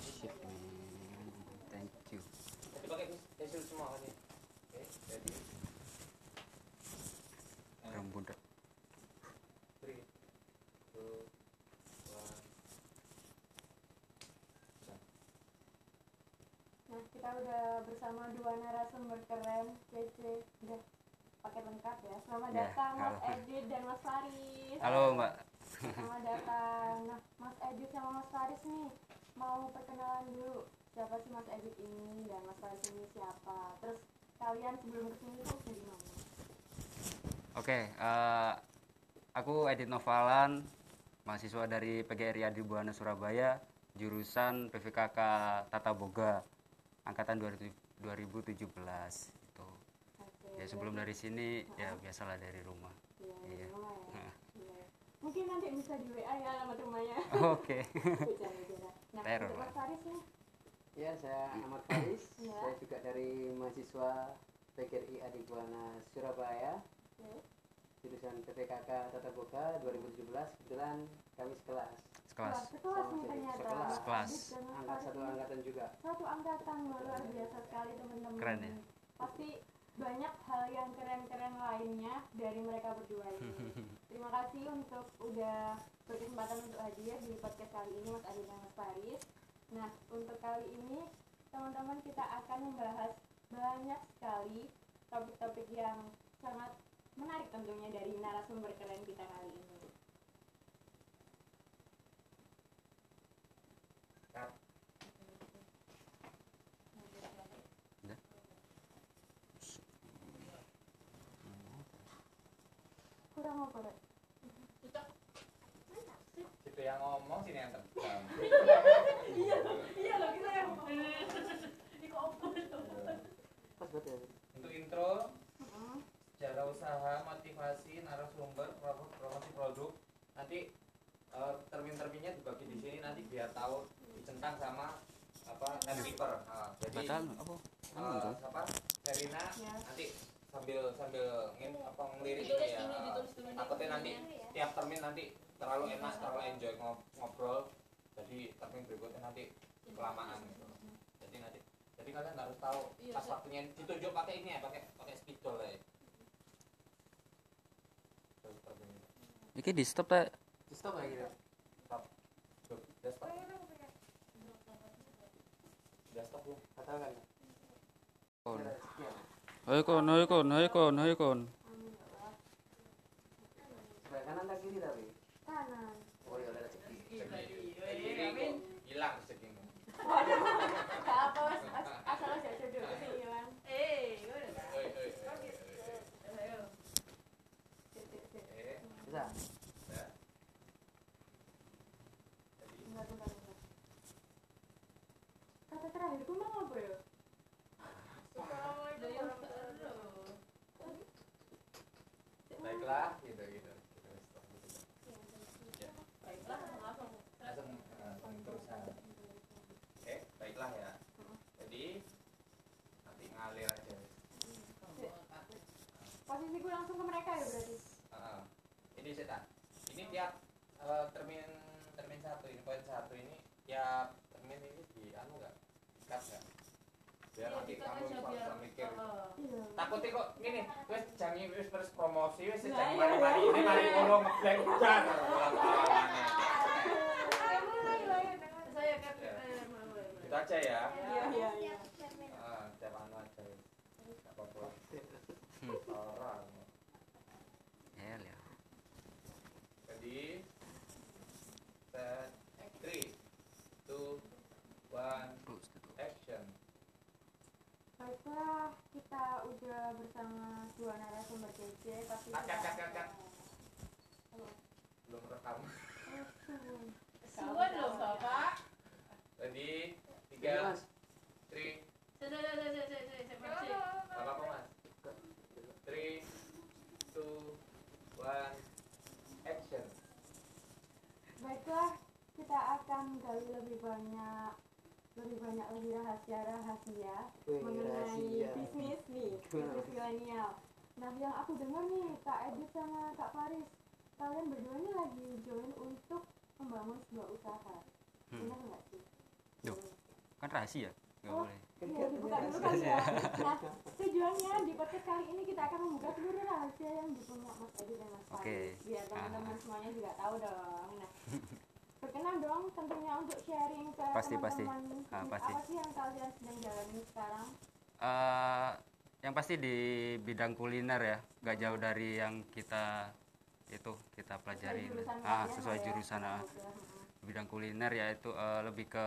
oh shit man thank you pakai pensil semua kan ya. Oke, jadi rambut three, two, one. Nah, kita udah bersama dua narasumber keren, kece, udah paket lengkap ya. Selamat Ya, datang Mas halo. Edit dan Mas Faris. halo mbak Selamat datang. Nah, Mas Edit sama Mas Faris nih mau perkenalan dulu. Siapa sih Mas Edit ini dan Mas Faris ini siapa? Terus kalian sebelum ke sini tuh dari mana? oke eh, aku Edit Novalan mahasiswa dari PGRI Adi Buana Surabaya jurusan PVKK Tata Boga angkatan 2000 2017 itu Oke. ya sebelum dari sini ya biasalah dari rumah Iya, dari Iya. rumah ya. Nah. Iya. Mungkin nanti bisa di WA ya alamat rumahnya. oke Bercanda-bercanda. Nah, Teror, untuk Mas. Faris nih, Ya, saya Ahmad Faris. Ya. Saya juga dari mahasiswa PGRI Adi Buana Surabaya, oke. jurusan PPKK Tata Boga 2017. Kebetulan kami sekelas, sekelas sekelas nih ternyata. sekelas. Sekelas. Angkat satu angkatan juga. satu angkatan luar biasa sekali teman-teman Keren ya? pasti banyak hal yang keren-keren lainnya dari mereka berdua ini. Terima kasih untuk udah berkesempatan untuk hadir di podcast kali ini Mas Adi dan Mas Faris. Nah untuk kali ini teman-teman kita akan membahas banyak sekali topik-topik yang sangat menarik tentunya dari narasumber keren kita kali ini Cut. kurang apa Rek? Situ yang ngomong sini yang tegang. iya loh kita yang Pas banget ya. Untuk intro, sejarah usaha, motivasi, narasumber, pro- promosi produk. Nanti eh, termin-terminnya dibagi di sini nanti biar tahu dicentang sama apa timekeeper. Nah, jadi apa eh, apa Serina Ya. nanti sambil sambil ngin, apa ngelirik ini ya. Takutnya nanti tiap termin nanti terlalu enak, terlalu enjoy ngob- ngobrol. Jadi termin berikutnya nanti kelamaan gitu. Jadi nanti jadi kalian harus tahu pas waktunya ditunjuk pakai ini ya, pakai pakai spidol ya. Ini di stop tak Di stop lagi deh. Stop. Stop. Udah stop. Ya. Kata kan? kon ayo kon ayo kon ayo kon ayo kon Sebelah kanan tak kiri tapi. kanan Oh iya, ada rezeki. Segi. Segi hilang segimu. Gak apa, as- as- asal aja jodoh ke sini kan. Oi oi oi. oi. Sip, sip, sip. Eh, Bisa? ya. Jadi Bentar, bentar, bentar. Kata terakhirku mau apa ya? baiklah gitu gitu. Gitu. Ya. Langsung langsung terusan. Oke, baiklah ya. Jadi nanti ngalir aja. Posisiku langsung ke mereka ya berarti. Ah, ini setan. Ini tiap eh, termin termin satu ini poin satu ini tiap termin ini di anu nggak dikat nggak? Biar nanti kamu bisa mikir. Iya. Takutnya kok gini, wes jangan wes terus promosi wes jangan iya. mari-mari ini mari ngono ngeblank udah. Itu aja ya. Iya, iya, iya. Ah, tiap anu aja. Nggak apa-apa. Orang. ya ya Jadi set three, two, one, terus tutup action. Baiklah, kita udah bersama dua narasumber kece, tapi Kat, kat, kat, kat, kat. Halo. Belum rekam. Suwun loh, Bapak. Iya, tiga, three, sini, sini, sini, sini, sini. apa apa mas? Three, two, one, action. Baiklah, kita akan gali lebih banyak lebih banyak lebih rahasia-rahasia mengenai bisnis nih, bisnis milenial. Nah, yang aku dengar nih, Kak Edit sama Kak Faris, kalian berdua ini lagi join untuk membangun sebuah usaha. Hmm. Benar nggak sih? Duh. kan rahasia Oh. boleh Iya, dibuka dulu kali ya. Nah, tujuannya di podcast kali ini kita akan membuka seluruh rahasia yang dipunya Mas Edi dan Mas Oke. Faris. Biar teman-teman Ah. semuanya juga tahu dong. Nah, berkenan dong tentunya untuk sharing ke Pasti, pasti. teman-teman. Ah, bisnis pasti. Apa sih yang kalian sedang jalani sekarang? Eh, yang pasti di bidang kuliner ya nggak jauh dari yang kita itu kita pelajari Sesuai jurusan ah sesuai lah ya. jurusan ah. Bidang kuliner yaitu eh, lebih ke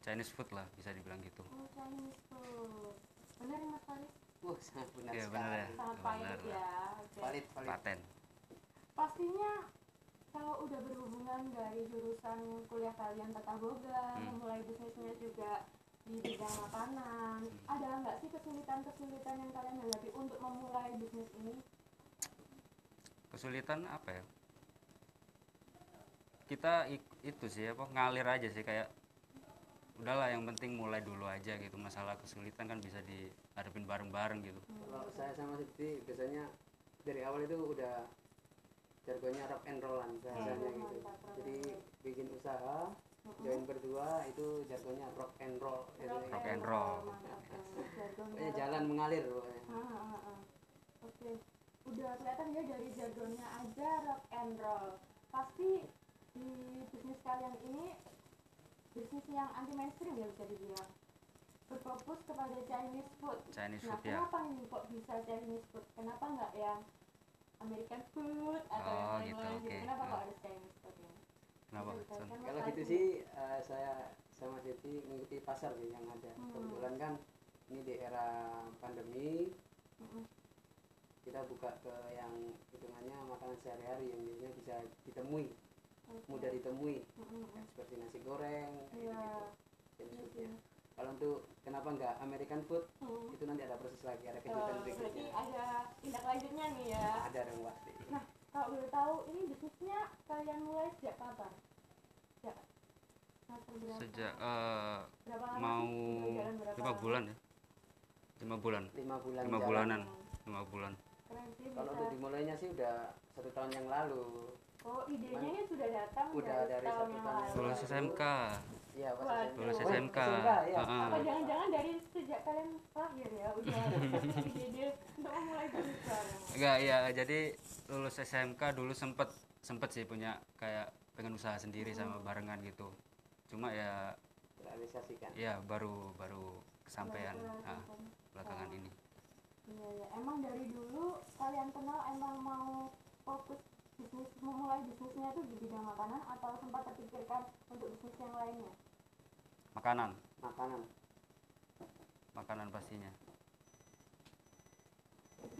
Chinese food lah bisa dibilang gitu Oh, Chinese food. Benar ya Mas Faris? Wah, sangat benar Iya, sekali. benar ya. Sangat lah. ya. Oke. Valid, valid. paten pastinya kalau udah berhubungan dari jurusan kuliah kalian tata boga Hmm. memulai bisnisnya juga di bidang makanan ada nggak sih kesulitan-kesulitan yang kalian hadapi untuk memulai bisnis ini? Kesulitan apa ya? Kita itu sih apa ngalir aja sih kayak udahlah yang penting mulai dulu aja gitu. Masalah kesulitan kan bisa dihadapin bareng-bareng gitu. Kalau saya sama Siti biasanya dari awal itu udah jargonnya rock and rollan bahasanya Hmm. gitu. Rock Jadi roll. bikin usaha, join berdua itu jargonnya rock and roll. Gitu. Rock and roll. rock jalan mengalir pokoknya. Ah, ah, ah. Oke, udah kelihatan ya dari jargonnya aja rock and roll. Pasti di bisnis kalian ini bisnis yang anti mainstream ya bisa dibilang. Berfokus kepada Chinese food. Chinese Nah, food ya kenapa nih kok bisa Chinese food? Kenapa nggak yang American food atau Oh, yang gitu, lain-lain? oke. Kenapa kok Ah. harus Chinese food ya? kenapa dikatakan Mas Kalau gitu sih eh, saya sama Siti mengikuti pasar sih yang ada. Hmm. Kebetulan kan ini di era pandemi Mm-mm. kita buka ke yang hitungannya makanan sehari-hari yang biasanya bisa ditemui, Oke. mudah ditemui. Mm-mm. Kayak seperti nasi goreng, kayak Iya. gitu. Iya foodnya. Kalau untuk kenapa nggak American food Hmm. itu nanti ada proses lagi, ada kejutan berarti berikutnya. ada tindak lanjutnya nih ya. Ada dong pasti. Nah, kalau boleh tahu ini bisnisnya kalian mulai sejak kapan? Sejak sejak eh, berapa lama mau berapa lima bulan ya lima bulan Lima bulan. lima jalan. bulanan lima bulan Kalau untuk dimulainya sih udah satu tahun yang lalu. Oh, idenya ini sudah datang Udah dari, dari tahun yang lalu. lulus SMK Iya, pas lulus Oh, SMK ya. Heeh. Apa jangan-jangan dari sejak kalian lahir ya udah ide untuk bisnis bareng? enggak ya jadi lulus SMK dulu sempet sempet sih punya kayak pengen usaha sendiri sama barengan gitu cuma ya Realisasikan. ya baru baru kesampaian ah, kesampaian. belakangan Oh. ini Iya ya, emang dari dulu kalian kenal emang mau fokus bisnis memulai bisnisnya itu di bidang makanan atau sempat terpikirkan untuk bisnis yang lainnya? makanan Makanan. makanan pastinya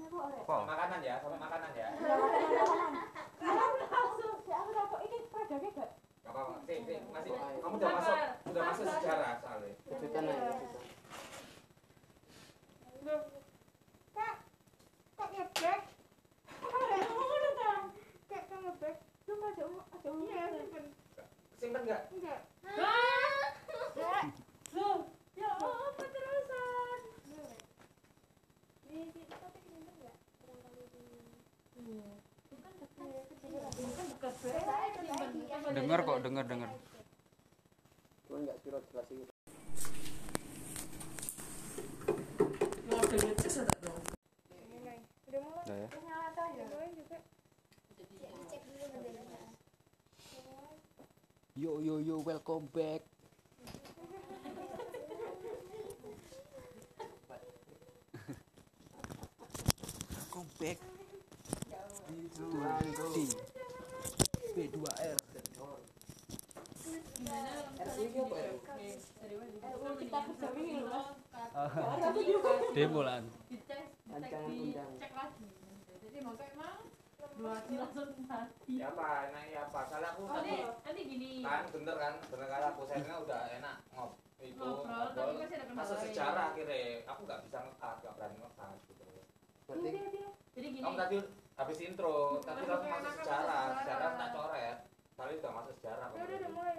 kok kok makanan ya sampai makanan ya Ya makanan makanan. Aku langsung, ya aku takut ini produknya gak? Gak apa-apa sih sih masih Ayo. kamu udah masuk udah masuk sejarah soalnya Kejutan Iya. aja kejutan. Kak, kak ngebek? Kak nggak ngomong dong kak? Kak kak Cuma. Iya, simpen. nggak? Enggak. Ya apa terusan? Iya. Bukan bekas. Dengar kok dengar dengar. Cuman nggak spirot jelas sih. Udah mulai. Udah ya? Udah tuh ya? Mulai juga. Yo yo yo welcome back welcome back di B2R RT ini apa ya? RUU Cipta Kerja ini loh mas. demo lah dicek lagi jadi makanya emang dua hati. Langsung mati ya apa enak ya apa soalnya aku oh tadi nih nanti gini. kan bener kan? Bener kan? Aku saya udah enak ngob itu Ngobrol, tapi masih ada kendala lain. sejarah akhirnya. Aku nggak bisa ngekat nggak berani ngekat gitu. Berarti jadi gini. Kamu tadi habis intro tapi Aku kamu masuk sejarah. Sejarah. Sejarah. tak coret. Kali udah masuk sejarah Ya udah udah mulai.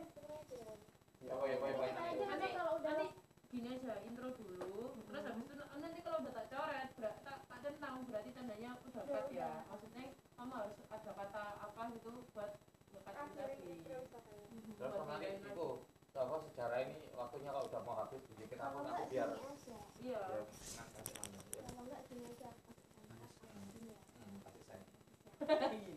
ya apa ya apa ya apa ya. Nanti kalau udah nanti gini aja intro dulu. Terus habis itu nanti kalau udah tak coret tak tak centang berarti tandanya udah cut ya. Maksudnya kamu harus ada kata apa gitu buat mhm, buat lagi? Terus kemarin itu apa sejarah ini waktunya kalau udah mau habis dibikin aku nanti biar iya. Kasih mana ya kalau enggak gini aja kasih saya hmm,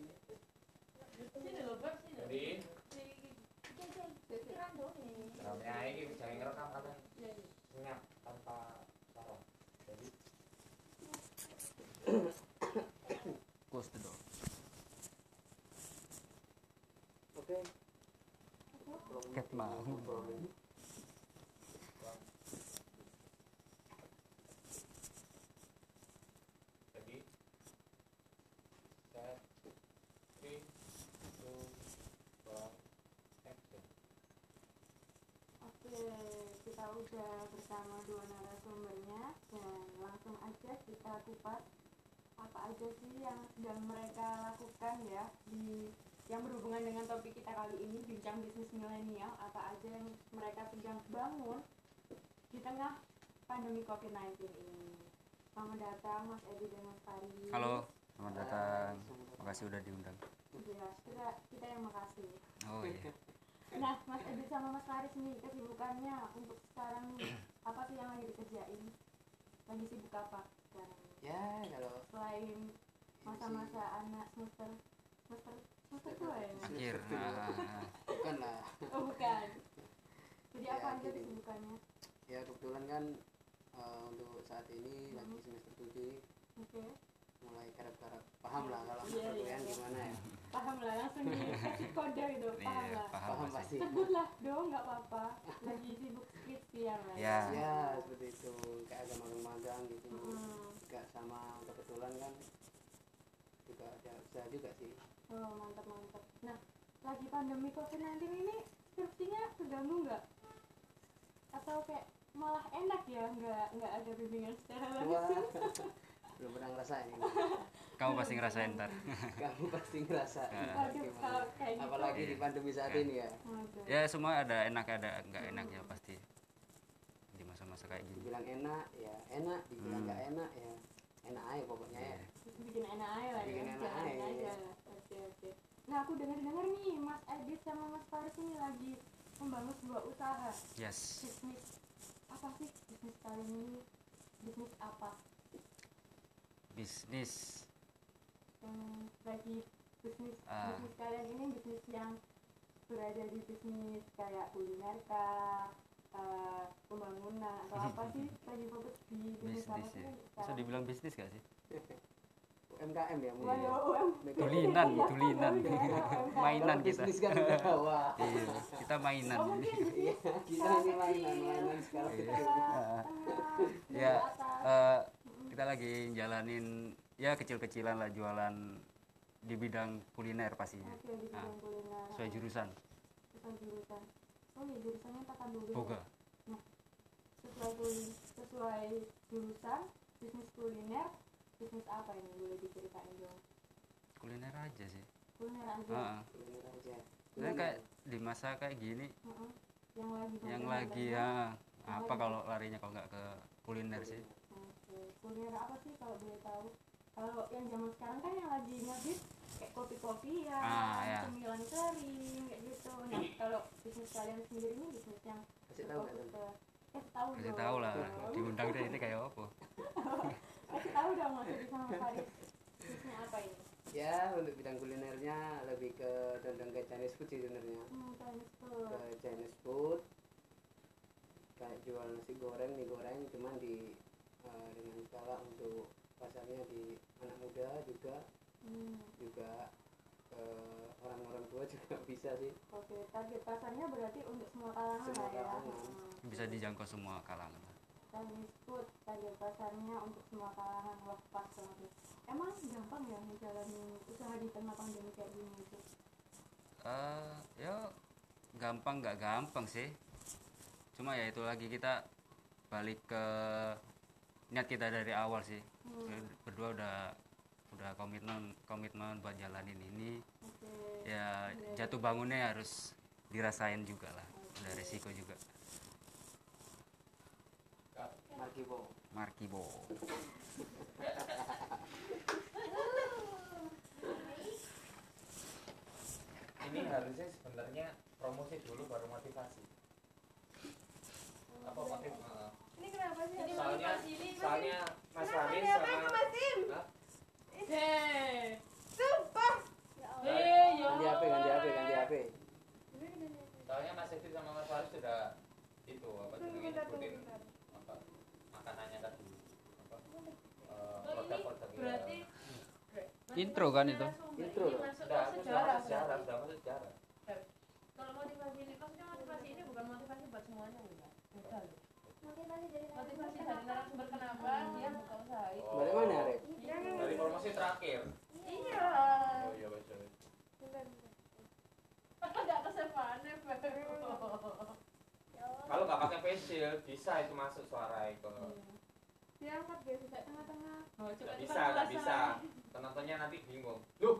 action Oke, kita udah bersama dua narasumbernya dan langsung aja kita kupas apa aja sih yang sedang mereka lakukan ya di yang berhubungan dengan topik kita kali ini bincang bisnis milenial apa aja yang mereka sedang bangun di tengah pandemi COVID-19 ini. Selamat datang Mas Edi dan Mas Fari. halo selamat datang makasih udah diundang Ya, kita, kita yang makasih. oh iya Nah, Mas Edi sama Mas Faris nih kesibukannya untuk sekarang apa sih yang lagi dikerjain? Lagi sibuk apa sekarang? ya kalau Selain masa-masa anak semester semester ya? nah, bukan lah Oh bukan. Jadi Ya, apa aja kesibukannya? ya kebetulan kan eh, untuk saat ini lagi semester 7 Oke, mulai garap-garap paham lah kalau Iya, perkuliahan iya. gimana ya paham lah langsung dikasih kode gitu, paham iya lah. paham paham pasti pasti Sebutlah dong, nggak apa-apa. Lagi sibuk skripsian lah. Ya. ya seperti itu kayak ada magang-magang gitu Hmm. juga sama kebetulan kan juga ada usaha juga sih Oh mantap mantap. Nah, lagi pandemi COVID-19 ini skripsinya terganggu nggak? Atau kayak malah enak ya nggak nggak ada bimbingan secara langsung? belum pernah ngerasain ini kamu pasti ngerasain ntar kamu pasti ngerasain kalau kayak gitu. apalagi di pandemi saat Iya. ini ya ya semua ada enak ada nggak enak ya pasti di masa-masa kayak gini dibilang enak ya enak dibilang Hmm. nggak enak ya enak aja pokoknya ya Iya. Bikin enak aja lah Bikin ya, enak jalanin aja, aja. Oke oke. Nah aku dengar dengar nih Mas Edit sama Mas Faris ini lagi membangun sebuah usaha. Yes. Bisnis apa sih? Bisnis kalian ini? Bisnis apa? Bisnis. Yang lagi bisnis Ah. bisnis kalian ini bisnis yang berada di bisnis kayak kuliner kah? Eh, pembangunan atau apa sih? Lagi fokus di bisnis, apa bisnis sih ya bisa dibilang bisnis gak sih UMKM ya mungkin ya. Tulinan Iya, tulinan mainan kita bisnis kan udah wah iya kita mainan Oh iya kita ini mainan mainan skala Iya. Ya, eh, kita lagi jalanin ya kecil-kecilan lah jualan di bidang kuliner pastinya Oke, di bidang Ah. kuliner. sesuai jurusan Sesuai jurusan. Oh iya, jurusannya tata boga. ya? boga Sesuai kulin, sesuai jurusan bisnis kuliner, bisnis apa ini boleh diceritain dong? kuliner aja sih Kuliner aja. Heeh. kuliner aja Dan kayak di masa kayak gini Heeh. Yang lagi yang lagi ya Yang apa lagi- kalau larinya kalau nggak ke kuliner sih Oke, kuliner apa sih kalau boleh tahu? Kalau yang zaman sekarang kan yang lagi ngehit kayak kopi-kopi ya, Ah, ya. cemilan kering kayak gitu. Nah, kalau bisnis kalian sendiri ini bisnis yang kasih tahu ke kasih tahu kasih tahu lah diundang deh ini kayak apa Kasih tahu dong Edi sama Faris. Apa ini? ya untuk bidang kulinernya lebih ke condong ke Chinese food sih sebenarnya Hmm, Chinese food. ke Chinese food kayak jual nasi goreng mie goreng cuman di eh, dengan skala untuk pasarnya di anak muda juga Hmm, juga ke orang-orang tua juga bisa sih Oke, target pasarnya berarti untuk semua kalangan Semua ya. kalangan. Hmm. bisa dijangkau semua kalangan Chinese food, target pasarnya untuk semua kalangan. Wah, pas banget. Emang gampang ya menjalani usaha di tengah pandemi kayak gini itu? eh ya gampang nggak gampang sih cuma ya itu lagi kita balik ke niat kita dari awal sih Hmm, berdua udah udah komitmen komitmen buat jalanin ini Oke. ya jatuh bangunnya harus dirasain juga lah udah resiko juga Markibo. Markibo. Ini harusnya sebenarnya promosi dulu baru motivasi. Apa motif Heeh. Ini kenapa sih? Jadi soalnya motivasi ini soalnya Mas Faris sama? Hei, Ya Allah. hei, ya ganti HP ganti HP ganti HP soalnya Mas Evi sama Mas Faris sudah itu apa jenenge nyebutin apa makanannya tadi apa eh, Oh, produk-produk berarti Intro kan itu? Intro loh. Masuk Sudah, ke sudah sejarah. masuk sejarah, sudah masuk sejarah. Kalau motivasi ini, maksudnya motivasi ini bukan motivasi buat semuanya. Beda loh. motivasi dari Motivasi dari narasumber kenapa dia buka usaha itu. Dari mana, Rek? Dari informasi terakhir. Iya. Oh iya. Enggak kesepannya, Mbak. Kalau nggak pakai face shield, bisa itu masuk suara itu. diangkat biar bisa tengah-tengah Oh, coba Nggak coba bisa, nggak bisa. Penontonnya nanti bingung. Loh,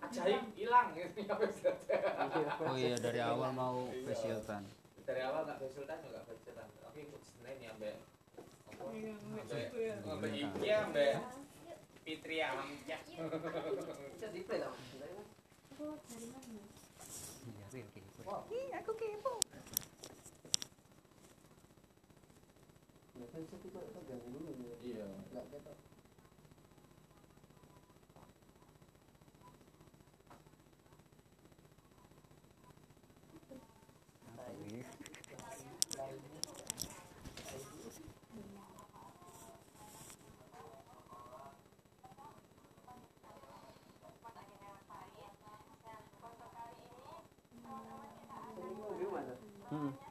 ajaib hilang gitu ya face shield. Oh iya dari awal mau Iya. facialkan. Dari awal nggak face shield kan juga face shield. Tapi ikut Senin ya, Mbak. Mbak, Mbak Iki ya, Mbak. Fitri Alamsyah. Bisa di play dong. Dari mana? aku dari mana Iya, real kayak saya juga pegang dulu ya. Iya. Enggak ketok. Hmm.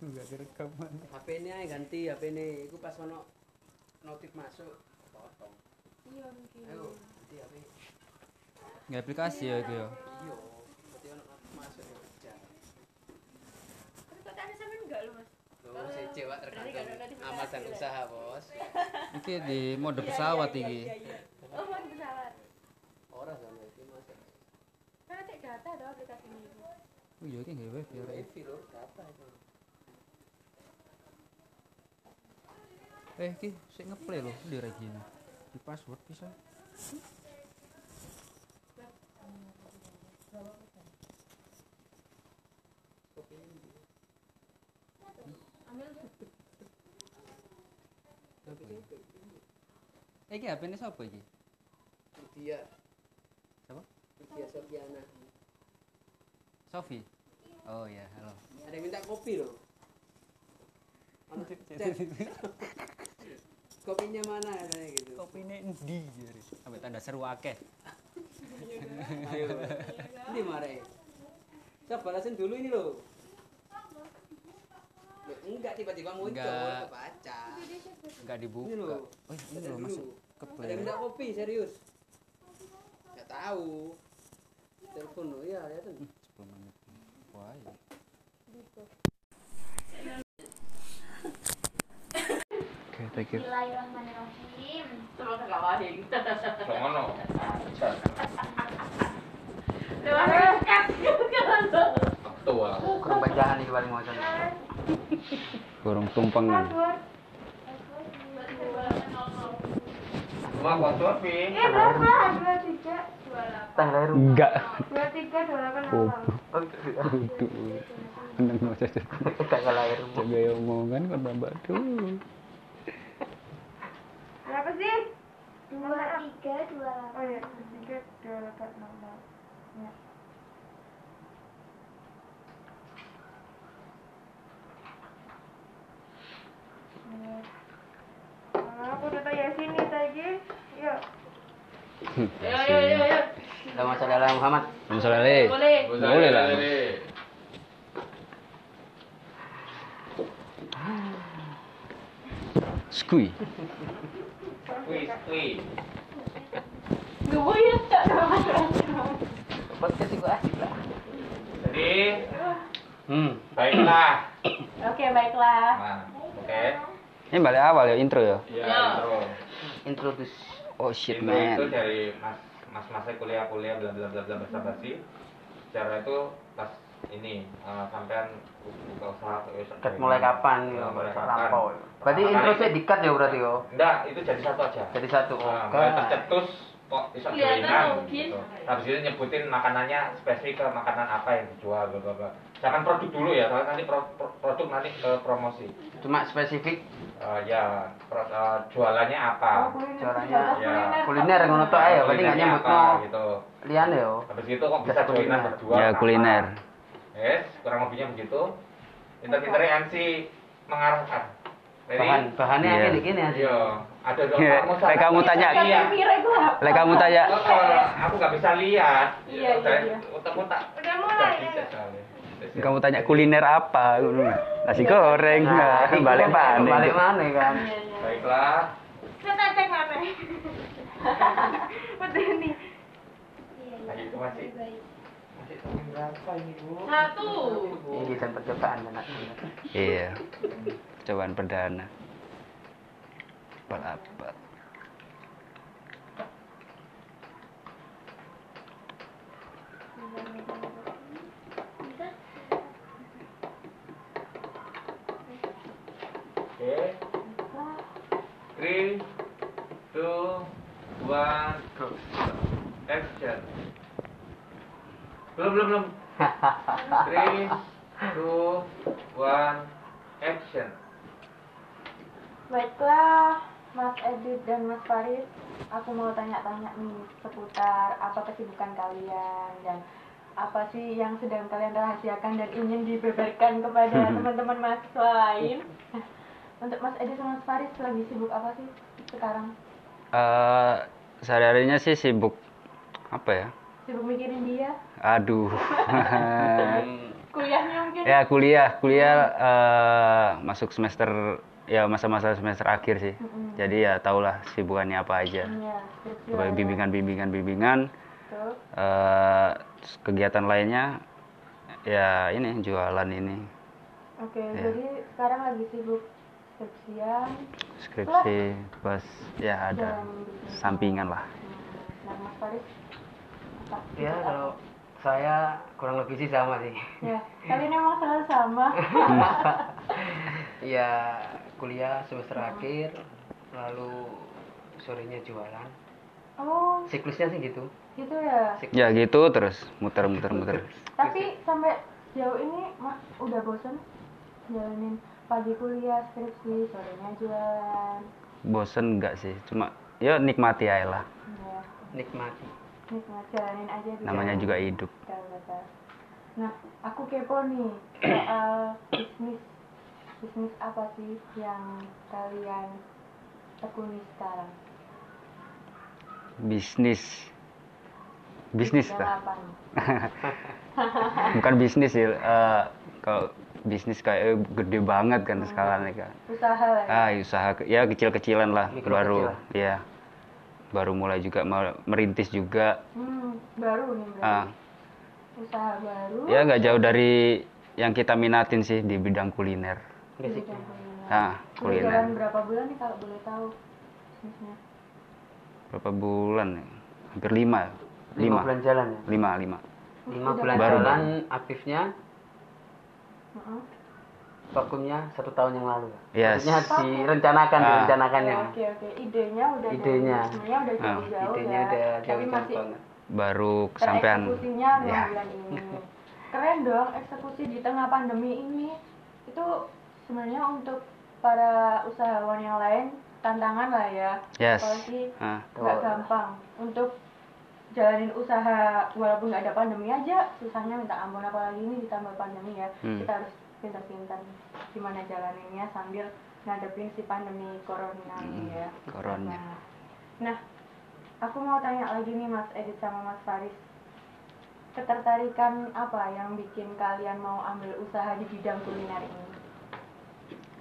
Enggak direkaman. HP ini aja ganti HP ini. Iku pas ono notif masuk potong. iya mungkin Ayo, ganti HP. Nggak aplikasi ya itu ya. Iya, berarti ono notif masuk ya kerja. Tapi kok tadi sampean enggak loh, Mas? Loh, si cewek tergantung nggak lah. usaha, Bos. Iki di mode pesawat iki. Iya, iya. oh mau di pesawat Ora sama itu masuk. kan cek data ada aplikasi ini Oh iya iki nggak ya. Wifi loh, data itu. Eh iki sik ngeplay loh di Regina. Di password bisa. Ini. Eh HP ini siapa iki? Dia. Siapa? Dia Sofiana. Sofi. Oh iya, halo. Ada yang minta kopi loh. Kopinya mana katanya gitu. Kopi ini endi jare. Sampai tanda seru akeh. Ayo. Ini mare. Saya balasin dulu ini loh. Enggak tiba-tiba muncul Enggak. kebaca. Enggak Ini dibuka. loh. Oh ini Baca loh masuk ke Ada play. minta kopi serius. Enggak tahu. Telepon lo ya, lihat tuh. 10 menit. Wah, iya. Oke, thank you. Bismillahirrahmanirrahim Semoga gak wahing. Ngono. Ketua. Kurang bacaan nih paling mau Burung tumpengan. Wah, password, Eh dua delapan Tah lahir. Enggak. dua tiga dua delapan Oh, delapan itu. Tenang mau saja. Enggak lahir. Jaga omongan kan tambah tuh. Berapa sih dua tiga dua Oh iya, tiga dua delapan enam enam. Ya. Ya. Ah, aku udah tanya sini tadi. Yuk. Ayo, ayo, ayo, ayo. Sama saudara Muhammad. Boleh. Boleh lah. Skui. Wih, wih. Gak boleh tak Podcast juga asik lah. Jadi, Hmm. baiklah. Oke, baiklah. Nah, oke. Ini balik awal ya intro ya. Ya, Ya. intro. Introduce. Oh shit Intro itu man. dari mas mas masnya kuliah-kuliah bla bla bla bla basa basi. Secara itu pas ini eh, sampean buka usaha eh, Ket mulai kapan Ya, ya? mulai kapan. Berarti Pertama intro kali- saya dikat ya berarti yo. Enggak, itu jadi satu aja. Jadi satu. Nah, Oke. mulai tercetus kok bisa logis. gitu. Habis itu nyebutin makanannya spesifik ke makanan apa yang dijual bla bla bla. Jangan produk dulu ya, soalnya nanti pro- pro- produk nanti ke promosi. cuma spesifik Eh, ya, pro- eh, jualannya apa? Oh, kuliner Caranya, sebatas ya. kuliner. kuliner ngono tok ae ya berarti nggak Kulinernya nyebut apa, no gitu. liane yo Habis itu kok bisa kuliner kuliner. berjual? Ya, apa? Yes, kurang lebihnya begitu. Pinter-pinter MC mengarahkan. Jadi, bahan bahannya Iya. gini gini aja Iya, ada dong Iya, kamu kayak kamu tanya. Iya. Lek kamu tanya, aku nggak bisa lihat. Iya, iya, iya. Otak-otak. Udah mulai, ya. kamu tanya kuliner apa? Nasi goreng, nah, balik mana? balik mana kan Iya, iya. Baiklah. Kita cek mana? Udah nih. Lagi itu masih berapa ini bu? Satu. ini dan percobaan anak Iya, cobaan perdana. Balapan. Oke. Three, two, one, action. Belum belum belum. Three, two, one, action. Baiklah, Mas Edit dan Mas Faris, aku mau tanya-tanya nih seputar apa kesibukan kalian dan apa sih yang sedang kalian rahasiakan dan ingin dibeberkan kepada teman-teman mahasiswa lain. Untuk Mas Edit dan Mas Faris lagi sibuk apa sih sekarang? Eh, sehari-harinya sih sibuk apa ya? Sibuk mikirin dia? Aduh. Kuliahnya mungkin? ya kuliah, kuliah eh, masuk semester ya masa-masa semester akhir sih. Mm-mm. Jadi ya tahulah sibukannya apa aja. Iya, Sebagai lah ya. bimbingan-bimbingan bimbingan Tuh. eh, terus kegiatan lainnya ya ini jualan ini Oke, Ya. jadi sekarang lagi sibuk skripsian skripsi plus ya ada dan bisnis. sampingan lah. Nah, Mas Faris apa? ya kalau saya kurang lebih sih sama sih. Ya kalian emang selalu sama. Ya kuliah semester akhir lalu sorenya jualan. Oh. Siklusnya sih gitu. Gitu ya? Ya gitu terus muter-muter muter. tapi sampai jauh ini mak udah bosan jalanin pagi kuliah skripsi sorenya jualan. Bosen enggak sih? Cuma ya nikmati aja lah. ya nikmati nikmat jalanin aja di Namanya juga hidup. Betul, betul. nah aku kepo nih soal bisnis bisnis apa sih yang kalian tekuni sekarang Bisnis. Bisnis lah. apa nih? Bukan bisnis sih. eh, kalau bisnis kayak eh, gede banget kan skalanya kan. usaha lah ya? Ah, usaha ya kecil-kecilan lah Mikro baru kecilan. ya. Baru mulai juga merintis juga. Hmm, baru nih berarti. Ah, Usaha baru. ya nggak jauh dari yang kita minatin sih di bidang kuliner. di basic bidang kuliner. Ah, Udah kuliner. jalan berapa bulan nih kalau boleh tahu bisnisnya? Berapa bulan ya? Hampir lima. lima Lima. bulan jalan ya Lima, lima. lima bulan Baru. jalan aktifnya Heeh. Vakumnya satu tahun yang lalu Yes. Maksudnya direncanakan Ah. direncanakannya Oke oke, idenya udah Idenya. dari- sebenarnya udah Ah, jauh-jauh idenya ya. udah Tapi jauh-jauh masih banget Baru kesampaian. tereksekusinya dua Ya. bulan ini. Keren dong eksekusi di tengah pandemi ini. Itu sebenarnya untuk para usahawan yang lain tantangan lah ya. Yes. Apalagi Ah, nggak gampang untuk jalanin usaha walaupun nggak ada pandemi aja susahnya minta ampun apalagi ini ditambah pandemi ya Hmm. kita harus pintar-pintar gimana jalaninnya sambil ngadepin si pandemi corona ini Hmm, ya. corona. Nah, nah aku mau tanya lagi nih Mas Edit sama Mas Faris. Ketertarikan apa yang bikin kalian mau ambil usaha di bidang kuliner ini?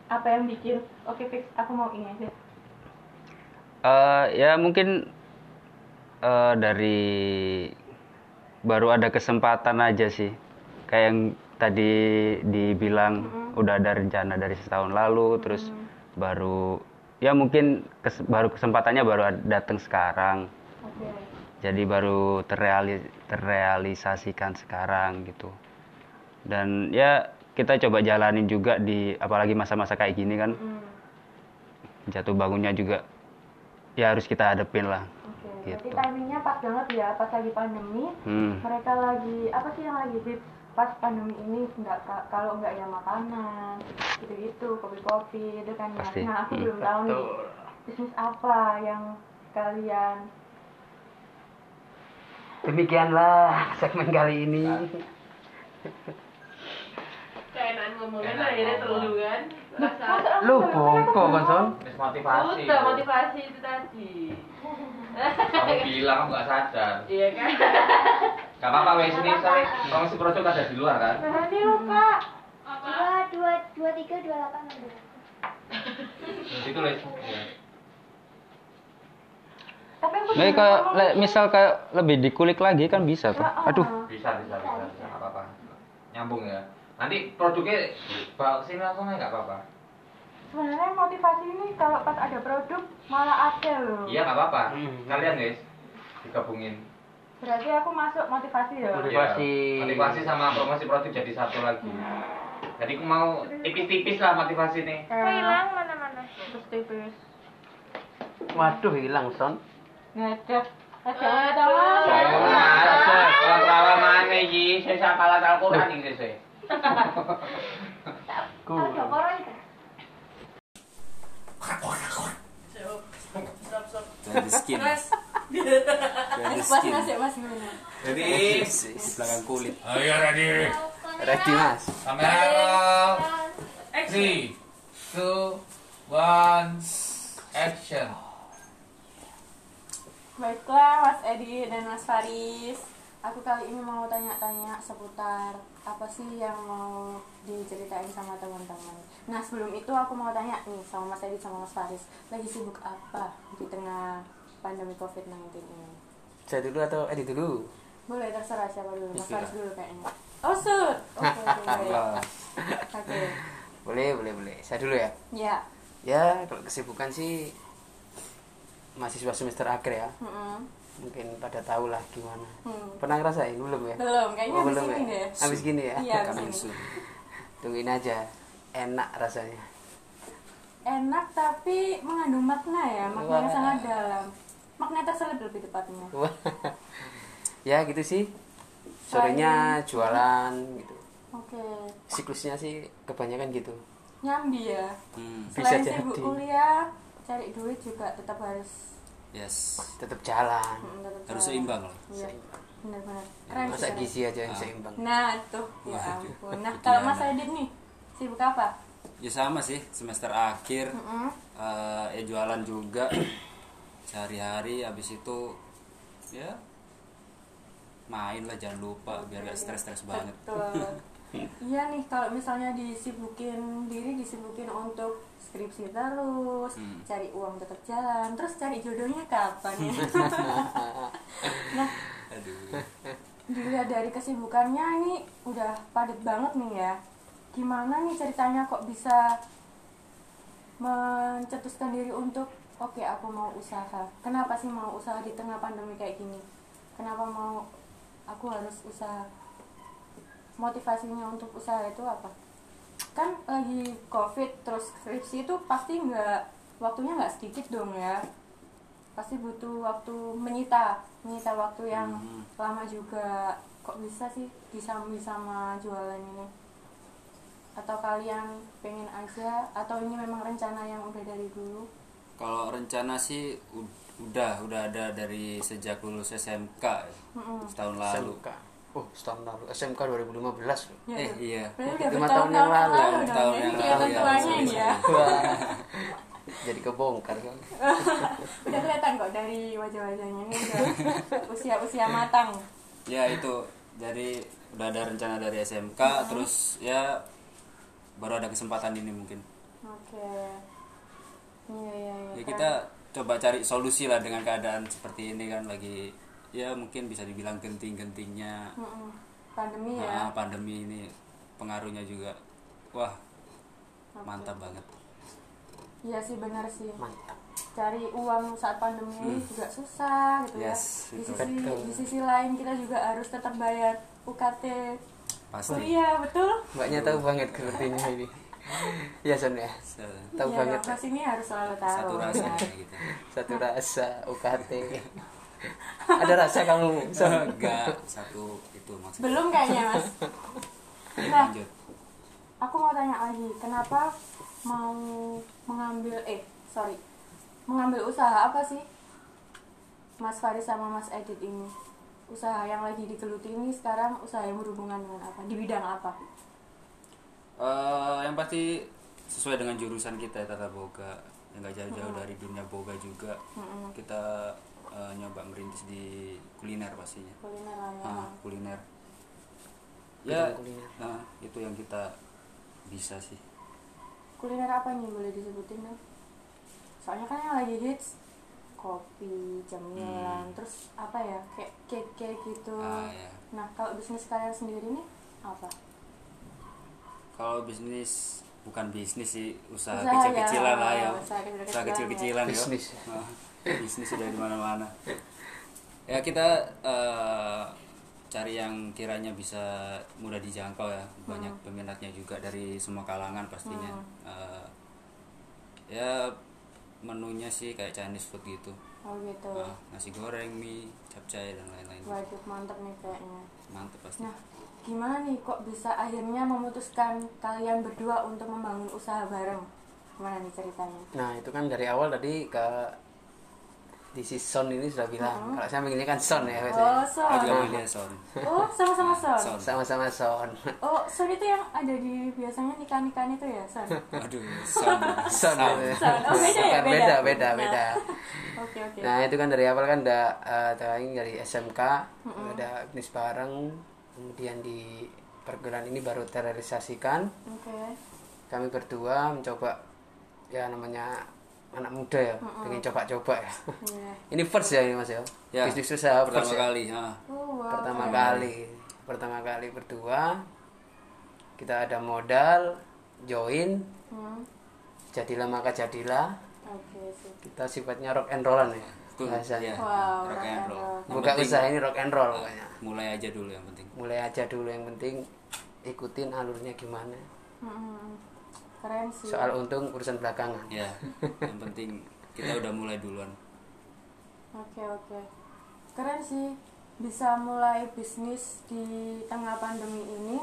Apa yang bikin oke fix aku mau ini aja. Eh, ya mungkin eh, dari baru ada kesempatan aja sih. Kayak yang tadi dibilang udah ada rencana dari setahun lalu terus baru ya mungkin kes- baru kesempatannya baru datang sekarang. Oke. Jadi baru terreali- terrealisasikan sekarang gitu. Dan ya kita coba jalanin juga di apalagi masa-masa kayak gini kan. Hmm, jatuh bangunnya juga ya harus kita hadepin lah berarti gitu. timingnya pas banget ya pas lagi pandemi. Hmm. mereka lagi apa sih yang lagi hits pas pandemi ini nggak ka- kalau nggak ya makanan gitu-gitu kopi-kopi itu kan ya. Pasti. nah aku Hmm. belum tahu nih bisnis apa yang kalian Demikianlah segmen kali ini. Keenan ngomongin akhirnya telu kan. Lu bongko kan Son? Terus motivasi. udah motivasi itu tadi. Kamu bilang kamu nggak sadar. Iya kan? Gak apa-apa wes ini saya promosi produk ada di luar kan. nah ini lupa Apa? dua dua dua tiga dua delapan ada Itu les. Iya. tapi aku Nah, kayak le- misal kayak lebih dikulik lagi kan bisa tuh. Ah, ah. Aduh. Bisa bisa bisa bisa nggak apa-apa. Nyambung ya. Nanti produknya bawa sini langsung aja nggak apa-apa. sebenarnya motivasi ini kalau pas ada produk malah ada loh Iya nggak apa-apa. Hmm. Kalian guys digabungin. Berarti aku masuk motivasi ya Motivasi. Iya, motivasi sama promosi produk jadi satu lagi. Jadi aku mau tipis-tipis lah motivasi nih. kayak mana mana terus tipis Waduh hilang Son. ngecek Oh, mas, kalau salah mana iki? Saya sapalan Al-Qur'an iki saya. Ku. Jadi skin. Mas ngasih mas Jadi, Di belakang kulit. ayo ready. Ready Mas. Kamera. Three, two, one, action. Baiklah Mas Edi dan Mas Faris Aku kali ini mau tanya-tanya seputar Apa sih yang mau diceritain sama teman-teman Nah sebelum itu aku mau tanya nih sama Mas Edi sama Mas Faris Lagi sibuk apa di tengah pandemi COVID-19 ini Saya dulu atau Edi dulu? Boleh terserah siapa dulu Mas. Faris dulu kayaknya Oh sud Oke oke baik. Oke Boleh, boleh, boleh. Saya dulu ya. Ya Ya, kalau kesibukan sih mahasiswa semester akhir ya. Mm-mm. Mungkin pada tahu lah gimana. Hmm. Pernah ngerasain belum ya? Belum kayaknya Oh, habis belum ini ya? deh Habis gini ya? Iya habis. Tungguin aja. Enak rasanya. enak tapi mengandung makna ya makna yang sangat dalam makna terselip lebih tepatnya Wah. ya gitu sih. Sorenya jualan gitu. oke Siklusnya sih kebanyakan gitu. nyambi ya Hmm. Bisa selain sibuk kuliah cari duit juga tetap harus Yes. Tetap jalan. mm, tetap Harus jalan. seimbang loh. iya benar-benar keren sih, Masa gizi aja yang seimbang. nah tuh ya Waduh. ampun nah Itu kalau mas Adit nih sibuk apa Ya sama sih, semester akhir Mm-mm. eh ya jualan juga sehari-hari habis itu ya main lah jangan lupa biar gak stres-stres banget. Iya nih kalau misalnya disibukin diri disibukin untuk skripsi terus, Hmm. cari uang tetap jalan, terus cari jodohnya kapan ya? nah, Aduh. dilihat dari kesibukannya ini udah padat banget nih ya. Gimana nih ceritanya kok bisa mencetuskan diri untuk oke aku mau usaha. Kenapa sih mau usaha di tengah pandemi kayak gini? Kenapa mau aku harus usaha? Motivasinya untuk usaha itu apa? Kan lagi covid terus skripsi itu pasti nggak waktunya nggak sedikit dong ya. Pasti butuh waktu menyita menyita waktu yang Hmm. lama juga. Kok bisa sih disambi sama jualan ini? Atau kalian pengen aja atau ini memang rencana yang udah dari dulu? Kalau rencana sih udah udah ada dari sejak lulus SMK ya, Mm-mm. setahun lalu. SMK. Oh, setahun lalu. SMK 2015 loh. Ya, Eh iya. Lima tahun yang bertahun-tahun lalu. Tahun yang lalu, ya. ya. Jadi kebongkar kan. udah kelihatan kok dari wajah-wajahnya ini udah usia-usia matang. Ya itu dari udah ada rencana dari SMK terus ya baru ada kesempatan ini mungkin. Oke. Iya iya iya. Ya kita coba cari solusi lah dengan keadaan seperti ini kan lagi ya mungkin bisa dibilang genting-gentingnya. Pandemi Nah, ya. pandemi ini pengaruhnya juga wah mantap banget. Iya sih benar sih. Mantap. Cari uang saat pandemi ini juga susah gitu Hmm. Yes, ya. Di sisi Betul. di sisi lain kita juga harus tetap bayar UKT Pasti. kuliah, betul? Mbaknya tahu banget sepertinya ini. Iya, Son ya. Tahu Iya, banget. Mas ini harus selalu tahu. Satu rasa ya. kayak gitu. Satu rasa UKT. ada rasa kamu Son? enggak satu itu maksudnya belum kayaknya mas nah lanjut aku mau tanya lagi kenapa mau mengambil eh sorry mengambil usaha apa sih Mas Faris sama Mas Edit ini usaha yang lagi digeluti ini sekarang usaha yang berhubungan dengan apa di bidang apa Eh, yang pasti sesuai dengan jurusan kita ya tata boga. Yang nggak jauh-jauh dari dunia boga juga Mm-mm. kita eh, nyoba merintis di kuliner pastinya. Kuliner lah ya. Ah, kuliner. Ya kuliner. nah itu yang kita bisa sih. Kuliner apa nih boleh disebutin dong soalnya kan yang lagi hits kopi cemilan terus apa ya kayak cake cake gitu. Ah ya. Nah kalau bisnis kalian sendiri nih apa kalau bisnis bukan bisnis sih usaha, Usaha ya, kecil-kecilan lah ya. usaha kecil-kecilan kecil-kecilan ya. Bisnis. Ah, bisnis sudah di mana-mana. Ya kita eh, cari yang kiranya bisa mudah dijangkau ya. Banyak peminatnya juga dari semua kalangan pastinya. Eh, ya menunya sih kayak Chinese food gitu. Oh gitu. Ah, nasi goreng mie capcay dan lain-lain. Waduh mantep nih kayaknya. Mantep pasti. Nah, gimana nih kok bisa akhirnya memutuskan kalian berdua untuk membangun usaha bareng? Gimana nih ceritanya? nah itu kan dari awal tadi ke di si Son ini sudah bilang kalau saya manggilnya kan Son ya Oh, biasanya aku Son. juga pilih son Oh, sama-sama Son. Son. sama-sama Son Oh, Son itu yang ada di biasanya nikah-nikahan itu ya, Son? aduh son Son. Son. Oh, beda ya? Beda. beda beda Nah. beda Oke, oke. nah itu kan dari awal kan udah tayang dari SMK ada bisnis bareng kemudian di perguruan ini baru terrealisasikan Oke. kami berdua mencoba ya namanya anak muda ya pengen coba-coba ya Iya. ini first ya ini mas ya, ya bisnis usaha pertama first ya? kali ah. Oh, wow. pertama kali pertama kali berdua kita ada modal join Hmm. jadilah maka jadilah Oke, sip. kita sifatnya rock and rollan ya Betul, bahasanya ya. Wow, rock rock and roll. roll. Buka penting, usaha ini rock and roll pokoknya mulai aja dulu yang penting mulai aja dulu yang penting ikutin alurnya gimana Hmm. Keren sih. soal untung urusan belakangan ya yang penting kita udah mulai duluan Oke oke, keren sih bisa mulai bisnis di tengah pandemi ini.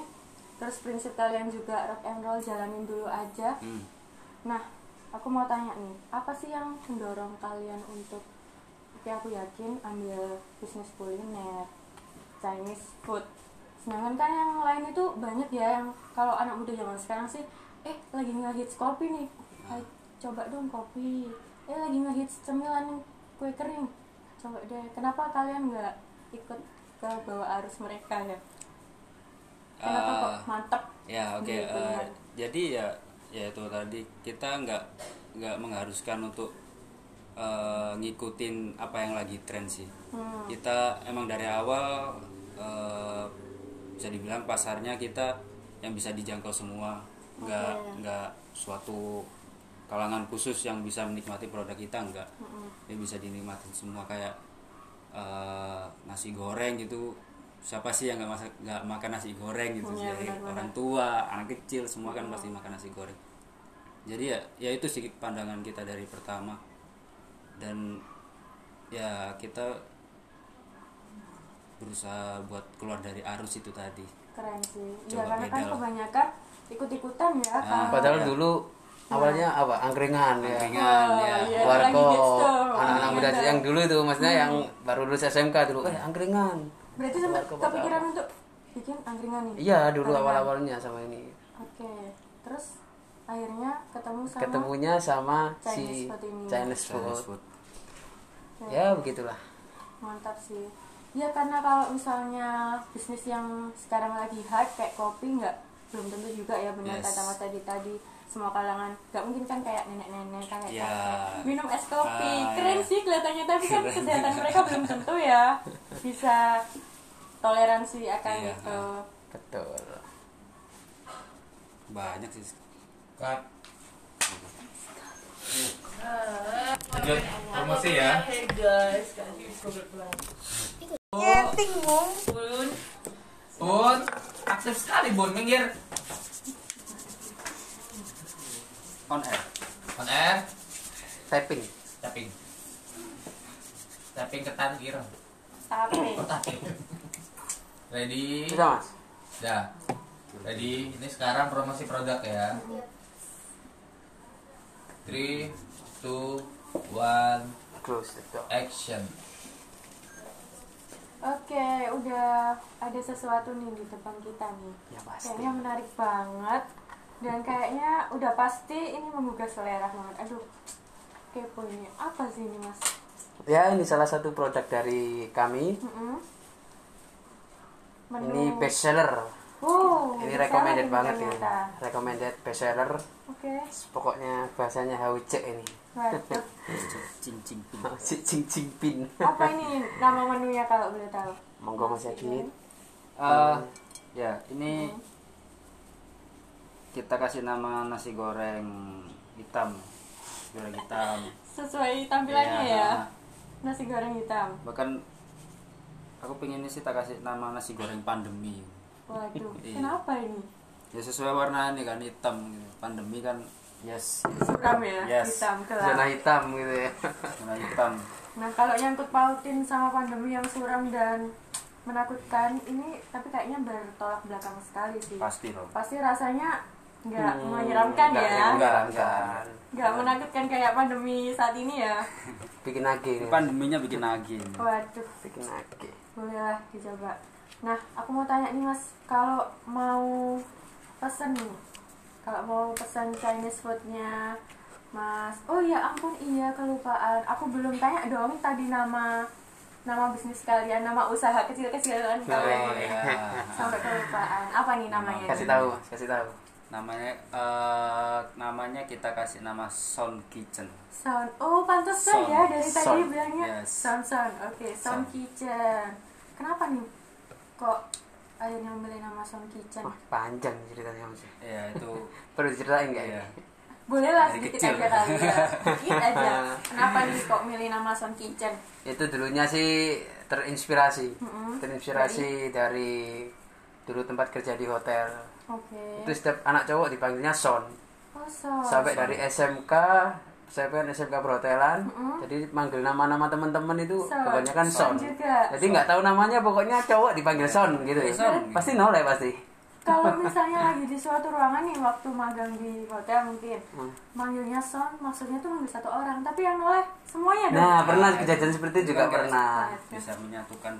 Terus prinsip kalian juga rock and roll jalanin dulu aja. hmm. Nah, aku mau tanya nih, apa sih yang mendorong kalian untuk? Oke, aku yakin ambil bisnis kuliner, Chinese food. Sedangkan kan yang lain itu banyak ya yang kalau anak muda zaman sekarang sih, eh lagi ngehits kopi nih, Ayo, coba dong kopi. Eh lagi ngehits cemilan kue kering, coba deh. Kenapa kalian nggak ikut ke bawah arus mereka ya? Kenapa kok Ah, mantep? ya oke di eh, kuliner? jadi ya ya itu tadi kita nggak nggak mengharuskan untuk eh, ngikutin apa yang lagi tren sih Hmm. kita emang dari awal eh, bisa dibilang pasarnya kita yang bisa dijangkau semua nggak Oke. nggak suatu kalangan khusus yang bisa menikmati produk kita nggak Mm-mm. dia bisa dinikmatin semua kayak eh, nasi goreng gitu siapa sih yang nggak masak nggak makan nasi goreng gitu dari benar-benar. orang tua anak kecil semua kan pasti makan nasi goreng jadi ya ya itu sih pandangan kita dari pertama dan ya kita berusaha buat keluar dari arus itu tadi. Keren sih. Ya Coba karena kan kebanyakan ikut-ikutan ya Ah, kan padahal ya. dulu awalnya apa? Angkringan ya. Angkringan, Oh, ya. iya, warkop. hits tuh. anak-anak muda Iya. yang dulu itu maksudnya yang baru lulus SMK dulu eh angkringan. Berarti sempat kepikiran apa? untuk bikin angkringan nih? Iya dulu awal-awalnya sama ini. Oke terus akhirnya ketemu sama ketemunya sama Chinese si food ini. Chinese Chinese food. Oke, ya. Begitulah. Mantap sih. Ya karena kalau misalnya bisnis yang sekarang lagi hype kayak kopi nggak belum tentu juga ya benar Yes. kata mas tadi. Tadi semua kalangan nggak mungkin kan kayak nenek-nenek kayak Ya. kakek minum es kopi. Ah, keren ya. sih kelihatannya tapi kan kesehatan mereka belum tentu ya bisa toleransi akan Iya, itu betul. Banyak sih Cut. Lanjut promosi ya. Hey guys. Nyeting mung. Bun, Bun, aktif sekali Bun, minggir. on air On air, tapping. Tapping ke Tan kira. Tape. Ready? Bisa mas? Ya. Ready? Ini sekarang promosi produk ya. 3 2 1 Close the door. action. Oke, udah ada sesuatu nih di depan kita nih. Ya pasti. Kayaknya menarik banget dan kayaknya udah pasti ini menggugah selera banget. Aduh, kepo ini. Apa sih ini mas? Ya ini salah satu produk dari kami. Mm-mm. Menu. Ini best seller. Wow, Ini recommended ini banget ya. ternyata. Recommended best seller. Oke, Pokoknya bahasanya hauce ini. waduh. cing cing ping Si cing cing pin. Apa ini nama menunya kalau boleh tahu? Monggo Mas Yadin. Eh, ya ini kita kasih nama nasi goreng hitam goreng hitam Sesuai tampilannya ya. nah, Nasi goreng hitam. bahkan aku pengen sih tak kasih nama nasi goreng pandemi Waduh, Iya. kenapa ini? ya sesuai warna ini kan hitam gitu. pandemi kan yes Suram ya, Yes. hitam Zona gelap. hitam gitu ya. warna hitam Nah, kalau nyangkut pautin sama pandemi yang suram dan menakutkan, ini tapi kayaknya bertolak belakang sekali sih. pasti loh Pasti rasanya nggak Hmm, menyeramkan nggak- ya, Enggak, enggak. nggak menakutkan kayak pandemi saat ini ya. Bikin lagi nih. pandeminya bikin lagi Waduh, Bikin lagi. bolehlah dicoba. Nah, aku mau tanya nih mas, kalau mau pesen nih, kalau mau pesan Chinese foodnya, mas, oh ya ampun iya kelupaan, aku belum tanya dong tadi nama nama bisnis kalian, nama usaha kecil-kecilan Oh, kalian, ya. sampai kelupaan. Apa nih namanya? Kasih tahu, Mas, kasih tahu. namanya eh, namanya kita kasih nama Sound Kitchen Sound. Oh, Sound. ya dari tadi bilangnya Yes. sound sound. Oke, sound Sound. kitchen. Kenapa nih? Kok akhirnya memilih nama sound kitchen? Wah, panjang ceritanya Mas. ya itu Perlu diceritain nggak ya? Boleh lah Dari sedikit kecil. aja kali ya. Sedikit aja. Kenapa nih kok milih nama sound kitchen? Itu dulunya sih terinspirasi. Mm-mm. Terinspirasi dari dulu tempat kerja di hotel. Oke. Itu setiap anak cowok dipanggilnya Son. Oh, sound. Sampai dari SMK saya kan SMK perhotelan, Mm-mm. jadi manggil nama-nama teman-teman itu Son. kebanyakan Son Son. juga. Jadi nggak tahu namanya, pokoknya cowok dipanggil Son gitu. Iya, Son. Pasti noleh pasti. Kalau misalnya lagi di suatu ruangan nih waktu magang di hotel mungkin Hmm. manggilnya son maksudnya tuh manggil satu orang tapi yang noleh semuanya dong. Nah, pernah kejadian seperti itu juga Kita pernah. bisa menyatukan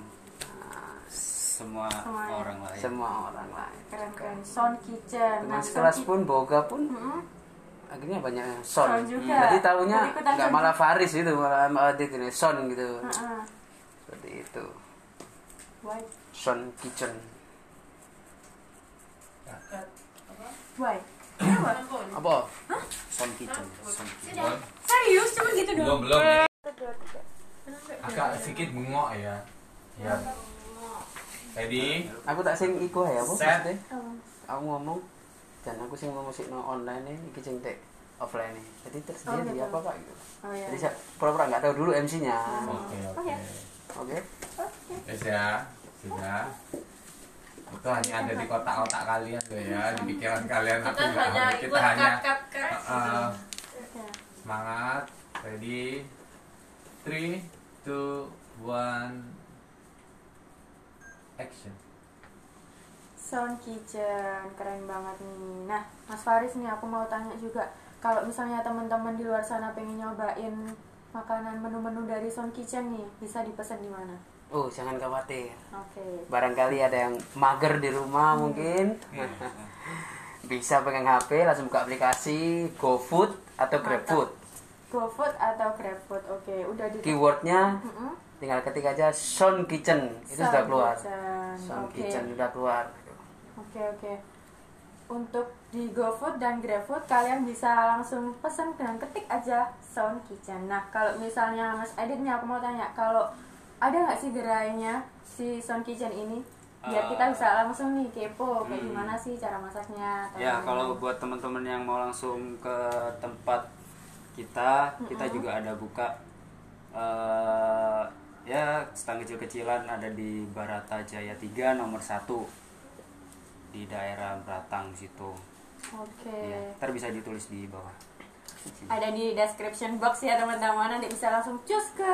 semua Semuanya. orang lain Semua orang lain. keren keren sound kitchen. Teman sound sekelas pun, boga pun Mm-mm. Akhirnya banyak yang Son. Son juga. Jadi tahunya Jadi nggak Son malah Faris itu, malah malah dia gini Son gitu. Heeh. Seperti itu. Why? Son Kitchen. Why? Apa? Sound Kitchen Sound Kitchen Belum, Serius cuma gitu belum, doang? belum. Agak sedikit bengok ya. Ya. Ready? Aku tak sing iku ya, maksudnya? Aku ngomong dan aku sing ngomong no online nih, iki sing tek offline nih. Jadi tersedia Oh, di gitu. apa kak? Gitu. Oh ya. Jadi saya pura-pura nggak tahu dulu MC-nya. Oke, Oh, oke. ya. Oke. Yes ya, sudah. Itu hanya ada di kotak-kotak kalian tuh ya, di pikiran kalian. Aku kita nggak hanya kita hanya cut cut cut uh, Oke. semangat. Ready? Three, two, one, action. Sound kitchen keren banget nih. Nah, Mas Faris nih aku mau tanya juga kalau misalnya teman-teman di luar sana pengen nyobain makanan menu-menu dari Sound Kitchen nih, bisa dipesan di mana? Oh, jangan khawatir. Oke. Barangkali ada yang mager di rumah mungkin. Bisa pegang HP, langsung buka aplikasi GoFood atau GrabFood. GoFood atau GrabFood? Oke, udah di Keywordnya Mm-mm. tinggal ketik aja Sound Kitchen. Itu sudah Sound keluar. Kitchen. Sound Oke. Kitchen sudah keluar. Oke oke. Untuk di GoFood dan GrabFood kalian bisa langsung pesan dengan ketik aja Sound Kitchen. Nah kalau misalnya Mas Adit nih aku mau tanya kalau ada nggak sih gerainya si Sound Kitchen ini? Biar kita bisa langsung nih kepo kayak Hmm. gimana sih cara masaknya. ya kalau buat teman-teman yang mau langsung ke tempat kita kita juga ada buka eh ya stand kecil-kecilan ada di Barata Jaya 3 nomor 1 di daerah Beratang situ Oke. ya ntar bisa ditulis di bawah Ada di description box ya teman-teman nanti bisa langsung cus ke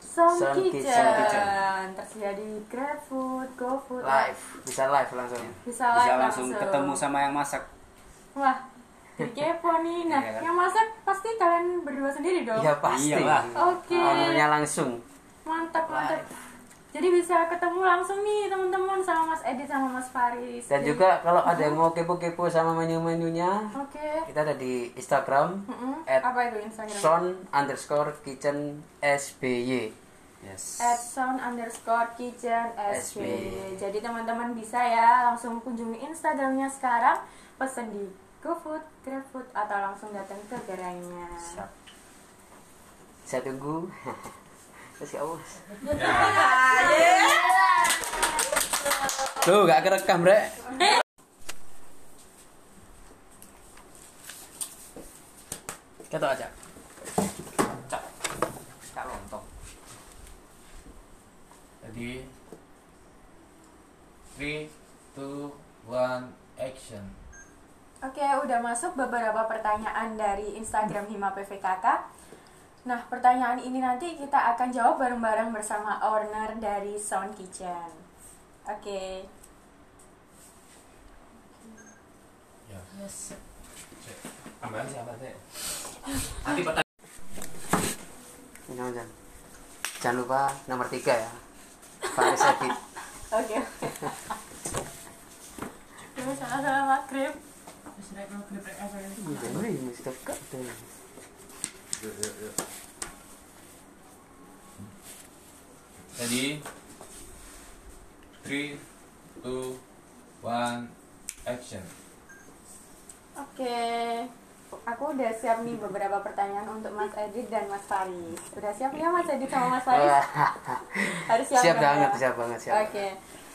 Sound, Sound Kitchen. Kitchen. Kitchen. tersedia di GrabFood, GoFood, live bisa live langsung bisa live bisa langsung ketemu sama yang masak Wah, kepo nih. Nah, Iya kan? yang masak pasti kalian berdua sendiri dong. ya pasti. Oke. ownernya langsung Mantap, mantap. Jadi bisa ketemu langsung nih teman-teman sama Mas Edi sama Mas Faris. dan juga kalau ada yang mau kepo-kepo sama menu-menunya Oke. kita ada di Instagram Mm-mm. at Apa itu Instagram? son underscore kitchen sby yes At sound underscore kitchen SB. SB. Jadi teman-teman bisa ya langsung kunjungi Instagramnya sekarang, pesen di GoFood, GrabFood atau langsung datang ke gerainya. saya tunggu ya bos Tuh, gak kerekam, Rek. Ketok aja. cak cak lontong Jadi 3 2 1 action. Oke, udah masuk beberapa pertanyaan dari Instagram Hima PVKK. Nah, pertanyaan ini nanti kita akan jawab bareng-bareng bersama owner dari Sound Kitchen. Oke. Ya. Yes. Tambahan siapa teh? Nanti pertanyaan Jangan, jangan. Jangan lupa nomor tiga ya. Faris Edit. Oke. Terus salah-salah makrib. Wih, mesti dekat tuh. Jadi 3 2 1 action. Oke. Aku udah siap nih beberapa pertanyaan untuk Mas Edit dan Mas Faris. Udah siap ya Mas Edit sama Mas Faris? Harus siap, siap dong banget, ya? siap banget, siap. Oke.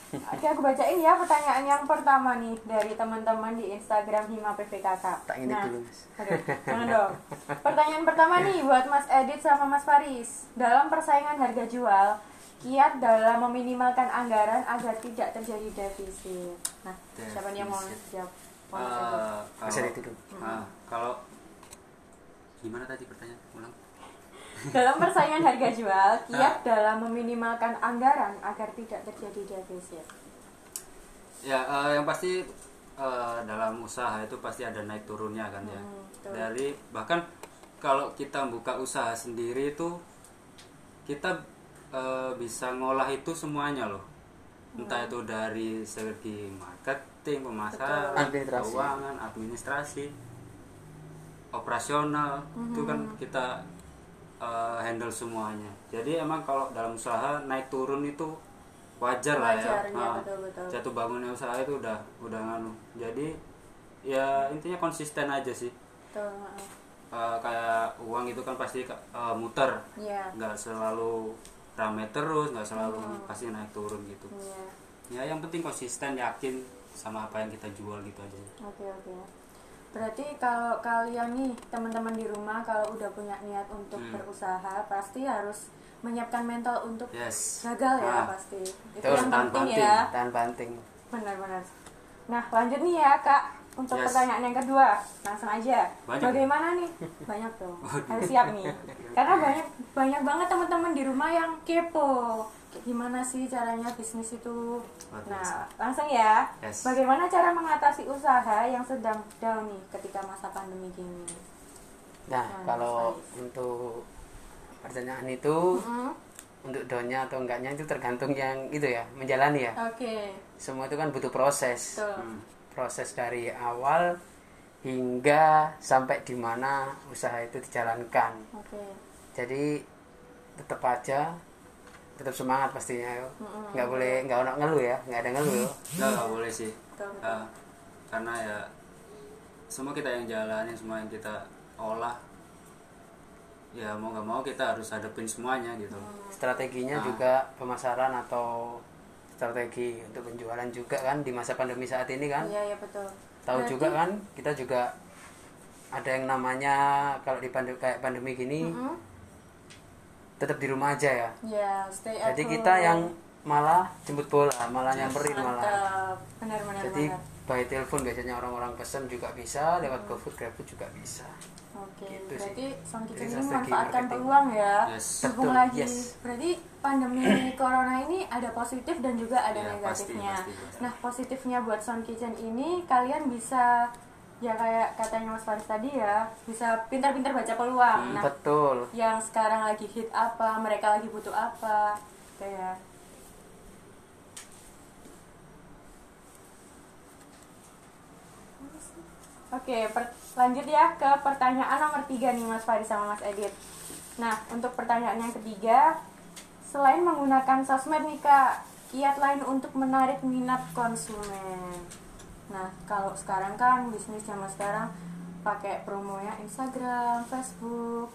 Oke, aku bacain ya pertanyaan yang pertama nih dari teman-teman di Instagram Hima PVKK. Tak ini Nah, dulu, Mas. Aduh, jangan dong. Pertanyaan pertama nih buat Mas Edit sama Mas Faris. Dalam persaingan harga jual, kiat dalam meminimalkan anggaran agar tidak terjadi defisit. Nah, siapa nih yang mau Defisit. jawab? Mau Mas Edit? Eh, dulu. Kalau gimana tadi pertanyaan ulang Dalam persaingan harga jual, kiat dalam meminimalkan anggaran agar tidak terjadi defisit. ya eh, yang pasti eh, dalam usaha itu pasti ada naik turunnya kan ya Hmm, betul. dari bahkan kalau kita buka usaha sendiri itu kita eh, bisa ngolah itu semuanya loh entah itu dari segi marketing pemasaran Administrasi. keuangan administrasi operasional itu kan kita eh, handle semuanya jadi emang kalau dalam usaha naik turun itu wajar lah ya ya, Ah, betul-betul. jatuh bangunnya usaha itu udah udah nganu jadi ya intinya konsisten aja sih Betul. Eh, kayak uang itu kan pasti eh, muter Iya. nggak selalu rame terus nggak selalu pasti naik turun gitu Iya. ya yang penting konsisten yakin sama apa yang kita jual gitu aja Oke oke. Berarti kalau kalian nih teman-teman di rumah kalau udah punya niat untuk Hmm. berusaha pasti harus menyiapkan mental untuk yes gagal ya Ah, pasti. Itu Betul, yang penting banting. ya. Tahan banting. Benar-benar. Nah lanjut nih ya kak untuk Yes. pertanyaan yang kedua langsung aja. Banyak. Bagaimana nih? Banyak dong. Harus siap nih. Karena banyak banyak banget teman-teman di rumah yang kepo. Gimana sih caranya bisnis itu? Luar Nah langsung ya. Yes. Bagaimana cara mengatasi usaha yang sedang down nih ketika masa pandemi gini? Nah, Nah, kalau untuk pertanyaan itu Hmm, untuk downnya atau enggaknya itu tergantung yang itu ya menjalani ya. Oke, Semua itu kan butuh proses. betul. Hmm. Proses dari awal hingga sampai di mana usaha itu dijalankan. Oke. Jadi tetap aja tetap semangat pastinya yo. Mm-mm. Nggak boleh nggak ono ngeluh ya, nggak ada ngeluh. yo. nggak nggak boleh sih. Ah, karena ya semua kita yang jalanin semua yang kita olah ya mau nggak mau kita harus hadapin semuanya gitu Strateginya Ah. juga pemasaran atau strategi untuk penjualan juga kan di masa pandemi saat ini kan. Iya, iya betul. tahu Berarti- juga kan kita juga ada yang namanya kalau di pandemi kayak pandemi gini Mm-mm. Tetap di rumah aja ya Ya, stay at jadi home. kita yang malah jemput bola malah nyamperin malah. Benar benar jadi benar. by telepon biasanya orang-orang pesen juga bisa lewat GoFood GrabFood juga bisa Oke, Gitu sih. berarti Kitchen ini memanfaatkan peluang ya. Yes. Betul, lagi. yes. Berarti pandemi corona ini ada positif dan juga ada Ya, negatifnya. pasti, pasti. Nah, positifnya buat Sound Kitchen ini kalian bisa ya kayak katanya Mas Faris tadi ya, bisa pintar-pintar baca peluang. Hmm, Nah, betul yang sekarang lagi hit apa, mereka lagi butuh apa, kayak Oke, per- lanjut ya ke pertanyaan nomor tiga nih Mas Faris sama Mas Edit. Nah, untuk pertanyaan yang ketiga, selain menggunakan sosmed nih Kak, kiat lain untuk menarik minat konsumen. Nah, kalau sekarang kan bisnis zaman sekarang pakai promonya Instagram, Facebook,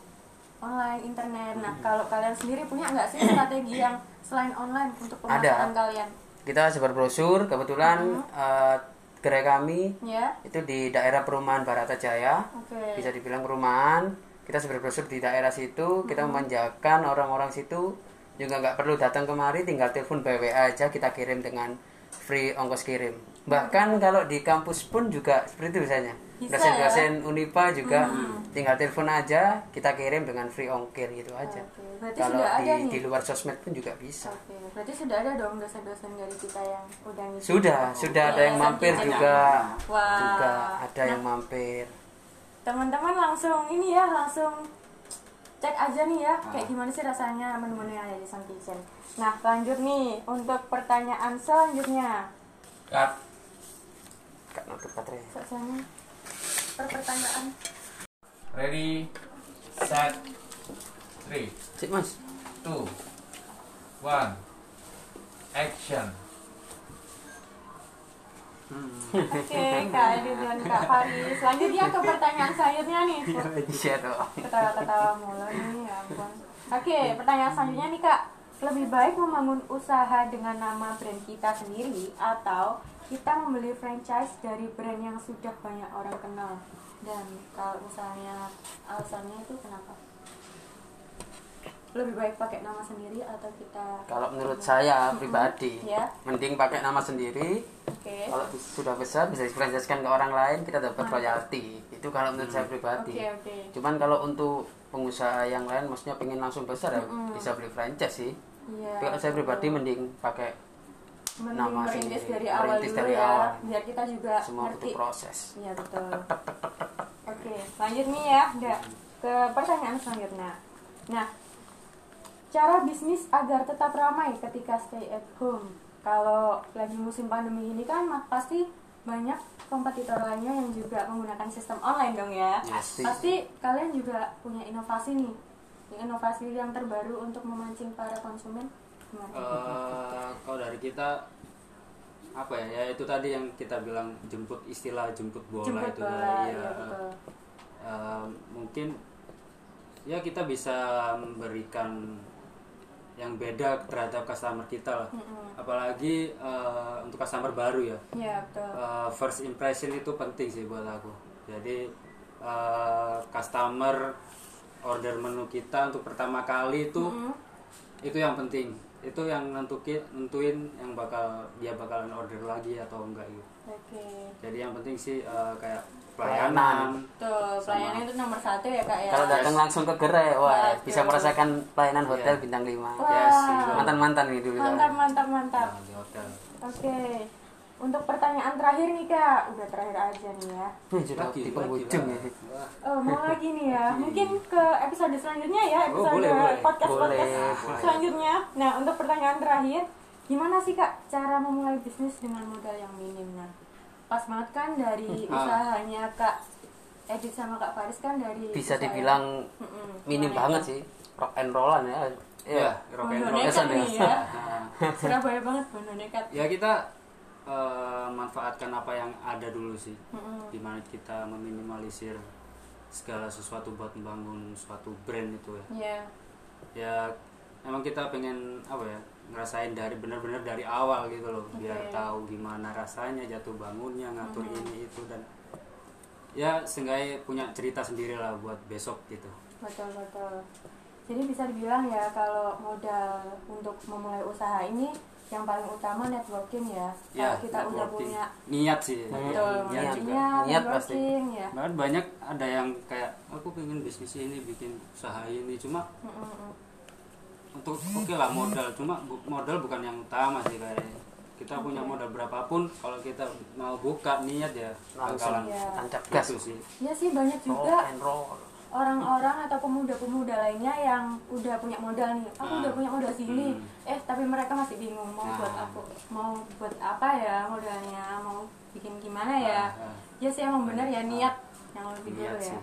online, internet. Nah, kalau kalian sendiri punya nggak sih strategi yang selain online untuk pemasaran kalian? kita sebar brosur kebetulan eh, gerai kami Ya, itu di daerah perumahan Barata Jaya. Oke. bisa dibilang perumahan. Kita sebar brosur di daerah situ kita memanjakan orang-orang situ. Juga nggak perlu datang kemari tinggal telepon by WA aja kita kirim dengan free ongkos kirim bahkan kalau di kampus pun juga seperti itu biasanya Bisa dosen-dosen Unipa juga tinggal telepon aja kita kirim dengan free ongkir gitu aja Oke, berarti kalau sudah di, ada nih. di luar sosmed pun juga bisa Oke, berarti sudah ada dong dosen-dosen dari kita yang udah ngisi. sudah sudah ada yang mampir juga Wah. juga ada yang mampir Teman-teman langsung ini ya, langsung cek aja nih ya, kayak gimana sih rasanya menu-menu yang ada di Sun Kitchen. Nah, lanjut nih untuk pertanyaan selanjutnya. Cut. Kak nutup baterai Soalnya per pertanyaan. Ready, set, three, Cik mas two, one, action. Oke, Kak Edith dan Kak Faris. Selanjutnya ke pertanyaan selanjutnya nih. iya Ketawa-ketawa mulu nih, ya ampun. Oke, pertanyaan selanjutnya nih Kak. Lebih baik membangun usaha dengan nama brand kita sendiri atau kita membeli franchise dari brand yang sudah banyak orang kenal? Dan kalau usahanya alasannya itu kenapa? Lebih baik pakai nama sendiri atau kita kalau menurut saya pribadi Ya. mending pakai nama sendiri Oke. kalau sudah besar bisa difranchise-kan ke orang lain kita dapat royalti itu kalau menurut saya pribadi Oke, oke. cuman kalau untuk pengusaha yang lain maksudnya pengen langsung besar ya bisa beli franchise sih Iya. tapi kalau saya pribadi mending pakai nama merintis dari awal dulu dari ya, awal. biar kita juga semua ngerti butuh proses Iya betul. Oke, lanjut nih ya, udah ke pertanyaan selanjutnya. Nah, cara bisnis agar tetap ramai ketika stay at home. Kalau lagi musim pandemi ini kan pasti banyak kompetitor lainnya yang juga menggunakan sistem online dong ya. Pasti. Pasti kalian juga punya inovasi nih, inovasi yang terbaru untuk memancing para konsumen. Eh, kalau dari kita apa ya ya itu tadi yang kita bilang jemput istilah jemput bola Jemput itu bola, iya ya. betul. Eh, mungkin ya kita bisa memberikan yang beda terhadap customer kita lah Mm-mm. apalagi eh, untuk customer baru ya Iya betul. Uh, first impression itu penting sih buat aku jadi uh, customer order menu kita untuk pertama kali itu itu yang penting itu yang nentukin nentuin yang bakal dia bakalan order lagi atau enggak gitu Oke. jadi yang penting sih uh, kayak Pelayanan. pelayanan Tuh, pelayanan itu nomor satu ya kak ya. kalau datang langsung ke gerai wah Betul. bisa merasakan pelayanan hotel Iya. bintang 5 Wah. Yes, mantan mantan nih dulu Mantap, mantap, mantap. Nah, di hotel Oke. Untuk pertanyaan terakhir nih kak, udah terakhir aja nih ya. Hmm, Lagi, di penghujung ya Oh, mau lagi nih ya. Mungkin ke episode selanjutnya ya, Oh, episode boleh, boleh. podcast podcast Boleh, boleh. selanjutnya. Nah, untuk pertanyaan terakhir, gimana sih kak cara memulai bisnis dengan modal yang minim? Nah, pas banget kan dari Ah. usahanya kak Edit sama kak Faris kan dari bisa yang- dibilang Mm-mm, minim gimana banget itu? sih rock and rollan ya ya Iya. rock and roll nekat nih ya. Nah, Surabaya banget bondo nekat. ya kita uh, manfaatkan apa yang ada dulu sih Mm-mm. di mana kita meminimalisir segala sesuatu buat membangun suatu brand itu ya Iya. ya emang kita pengen apa ya ngerasain dari benar-benar dari awal gitu loh biar Oke. tahu gimana rasanya jatuh bangunnya ngatur ini itu dan ya seenggaknya punya cerita sendiri lah buat besok gitu betul betul jadi bisa dibilang ya kalau modal untuk memulai usaha ini yang paling utama networking ya. ya Kalau kita udah networking. punya niat sih betul niat niat, juga Niat pasti. networking ya. bahkan banyak ada yang kayak aku pengen bisnis ini bikin usaha ini cuma Mm-mm. untuk oke lah modal cuma bu- modal bukan yang utama sih kayaknya kita punya modal berapapun kalau kita mau buka niat ya langsung bakalan Iya. tancap gas gitu sih Ya sih banyak roll juga and roll orang-orang atau pemuda-pemuda lainnya yang udah punya modal nih. Aku Ah. udah punya modal sini. Hmm. eh tapi mereka masih bingung mau buat aku mau buat apa ya modalnya mau bikin gimana ya. Ah, ah. ya sih emang bener ya niat yang lebih dulu ya.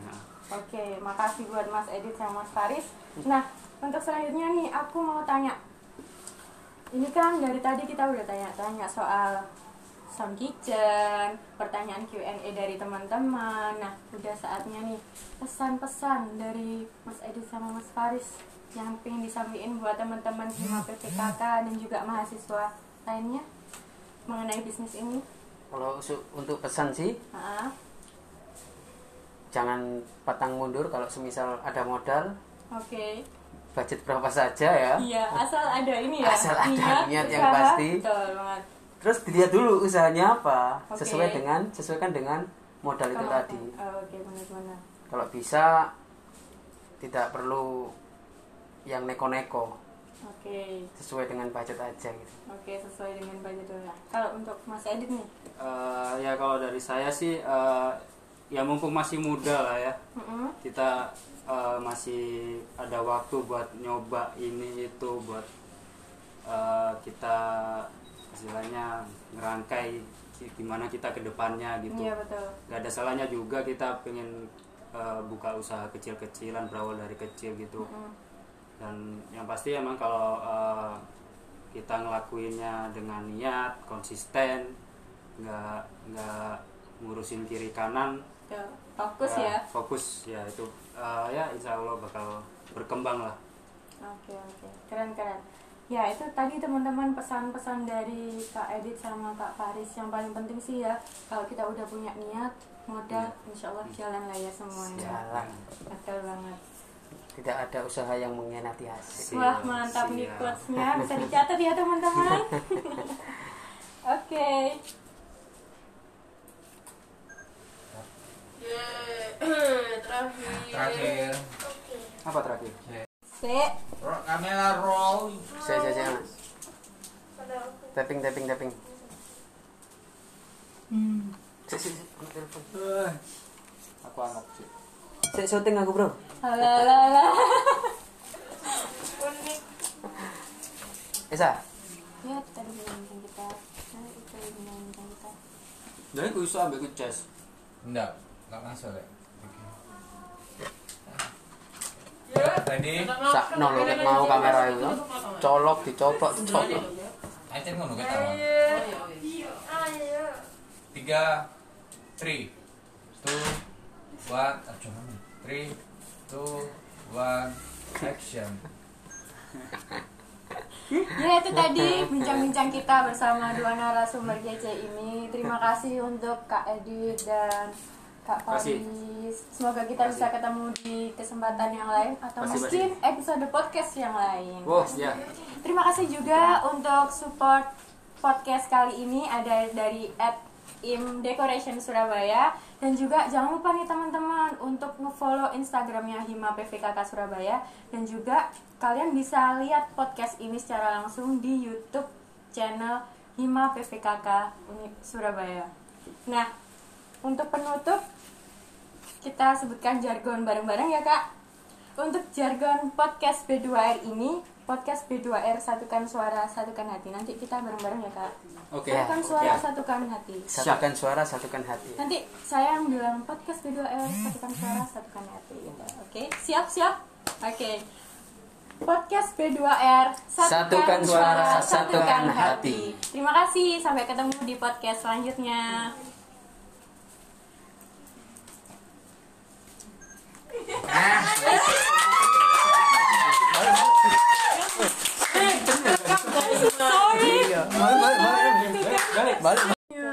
oke makasih buat Mas Edit sama Mas Faris. Nah untuk selanjutnya nih aku mau tanya. Ini kan dari tadi kita udah tanya-tanya soal sound kitchen, pertanyaan Q&A dari teman-teman. Nah, udah saatnya nih pesan-pesan dari Mas Edit sama Mas Faris yang pengen disampaikan buat teman-teman Hima PPKK dan juga mahasiswa lainnya mengenai bisnis ini. kalau untuk pesan sih Ah, jangan patang mundur kalau semisal ada modal Oke, budget berapa saja ya iya asal ada ini ya. Asal ada niat yang usaha. pasti. Betul banget. Terus dilihat dulu usahanya apa Oke. sesuai dengan sesuaikan dengan modal itu Kalau- tadi Oh, Oke, benar-benar. kalau bisa tidak perlu yang neko-neko Oke, sesuai dengan budget aja gitu oke sesuai dengan budget dulu. Nah, Kalau untuk Mas Edit nih, Eh, ya kalau dari saya sih eh, ya mumpung masih muda lah ya Mm-mm. kita eh, masih ada waktu buat nyoba ini itu buat eh, kita istilahnya ngerangkai gi- gimana kita ke depannya gitu Iya betul. gak ada salahnya juga kita pengen eh, buka usaha kecil-kecilan berawal dari kecil gitu Mm. dan yang pasti emang kalau eh, kita ngelakuinnya dengan niat konsisten nggak nggak ngurusin kiri kanan. Fokus ya. fokus ya itu Eh, ya insya Allah bakal berkembang lah Oke oke, keren keren. Ya itu tadi teman-teman pesan-pesan dari Kak Edit sama Kak Faris yang paling penting sih ya kalau kita udah punya niat modal, insya Allah jalan lah ya semuanya. jalan Betul banget. tidak ada usaha yang mengkhianati hasil Wah mantap nih siap. quotes-nya bisa dicatat ya teman-teman. Oke. terakhir terakhir apa terakhir Kamera roll saya saya saya mas tapping tapping tapping Hmm. Sik, sik, sik, ambil telepon. aku angkat sih Sik, syuting aku bro Halalala. Esa Ya tadi bimbingan kita. Nah, itu bimbingan kita. jadi aku bisa ambil ke jazz enggak enggak masuk ya ready sak no lo ket mau kamera itu. colok dicopot dicopot. ayo cek ngono kita mau Ayo. tiga three. Two one. Aduh mana? three two one. Action. Ya itu tadi bincang-bincang kita bersama dua narasumber GC ini. Terima kasih untuk Kak Edit dan Kak Kasih. Faris. Semoga kita bisa ketemu di kesempatan yang lain atau Kasih, mungkin episode podcast yang lain. wow ya Terima kasih juga untuk support podcast kali ini ada dari at Im Decoration Surabaya dan juga jangan lupa nih teman-teman untuk ngefollow Instagramnya Hima PVKK Surabaya dan juga kalian bisa lihat podcast ini secara langsung di YouTube channel Hima PVKK Surabaya. Nah, untuk penutup kita sebutkan jargon bareng-bareng ya kak. Untuk jargon podcast B2R ini, podcast B2R satukan suara, satukan hati. Nanti kita bareng-bareng ya kak. oke Satukan suara, satukan hati. satukan suara satukan hati Nanti saya yang bilang podcast B2R satukan suara, satukan hati. gitu. Oke, siap siap. Oke. Podcast B2R Satukan suara, satukan hati. Terima kasih, sampai ketemu di podcast selanjutnya. Sorry. Iya. balik balik balik balik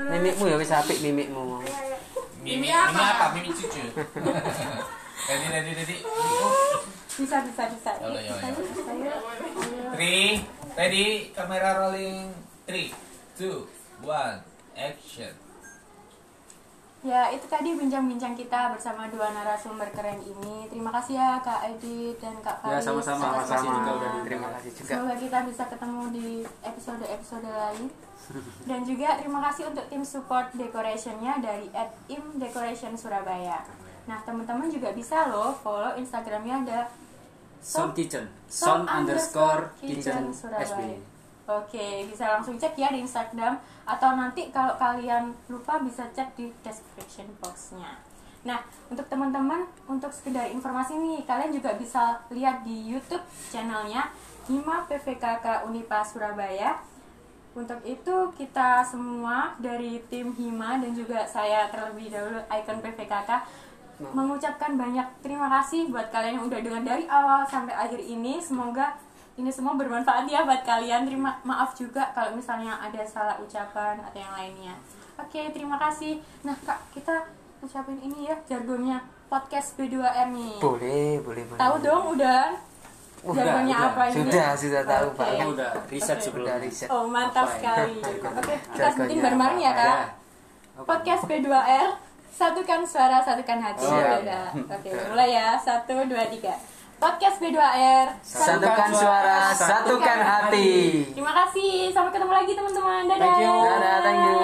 mimikmu ya wis apik mimikmu mimi apa apa mimi cucu ready ready ready Bisa bisa bisa. Yaudah, yaudah, Bisa, bisa, ya. three Ready, kamera rolling 3, 2, 1, action. Ya, itu tadi bincang-bincang kita bersama dua narasumber keren ini. Terima kasih ya Kak Edit dan Kak Ya, Faris. sama-sama. atas Makasih juga udah terima kasih juga Semoga kita bisa ketemu di episode-episode lain. Dan juga terima kasih untuk tim support decorationnya dari at Im Decoration Surabaya. Nah, teman-teman juga bisa loh follow Instagramnya ada Sound Kitchen. Sound underscore kitchen Surabaya. SB. Oke, bisa langsung cek ya di Instagram atau nanti kalau kalian lupa bisa cek di description boxnya. Nah, untuk teman-teman, untuk sekedar informasi nih, kalian juga bisa lihat di YouTube channelnya Hima PVKK Unipa Surabaya. Untuk itu kita semua dari tim Hima dan juga saya terlebih dahulu Icon PVKK mengucapkan banyak terima kasih buat kalian yang udah dengar dari awal sampai akhir ini. Semoga ini semua bermanfaat ya buat kalian. Terima maaf juga kalau misalnya ada salah ucapan atau yang lainnya. Oke, terima kasih. Nah, Kak, kita ucapin ini ya jargonnya podcast B2M nih. boleh boleh boleh Tahu dong udah Udah, jargonnya udah. apa ini? Sudah, sudah tahu, Oke. Pak. Kamu udah riset Oke. sebelumnya. udah riset Oh, mantap Apa ya? sekali. Oke, kita Jargonnya sebutin bareng-bareng ya? Kak. Ya. Podcast B2R Satukan suara, satukan hati Oh, Ya. Oke, mulai ya Satu, dua, tiga Podcast B2R satukan suara satukan hati. Terima kasih. Sampai ketemu lagi teman-teman. Dadah. Thank you. Dadah, thank you.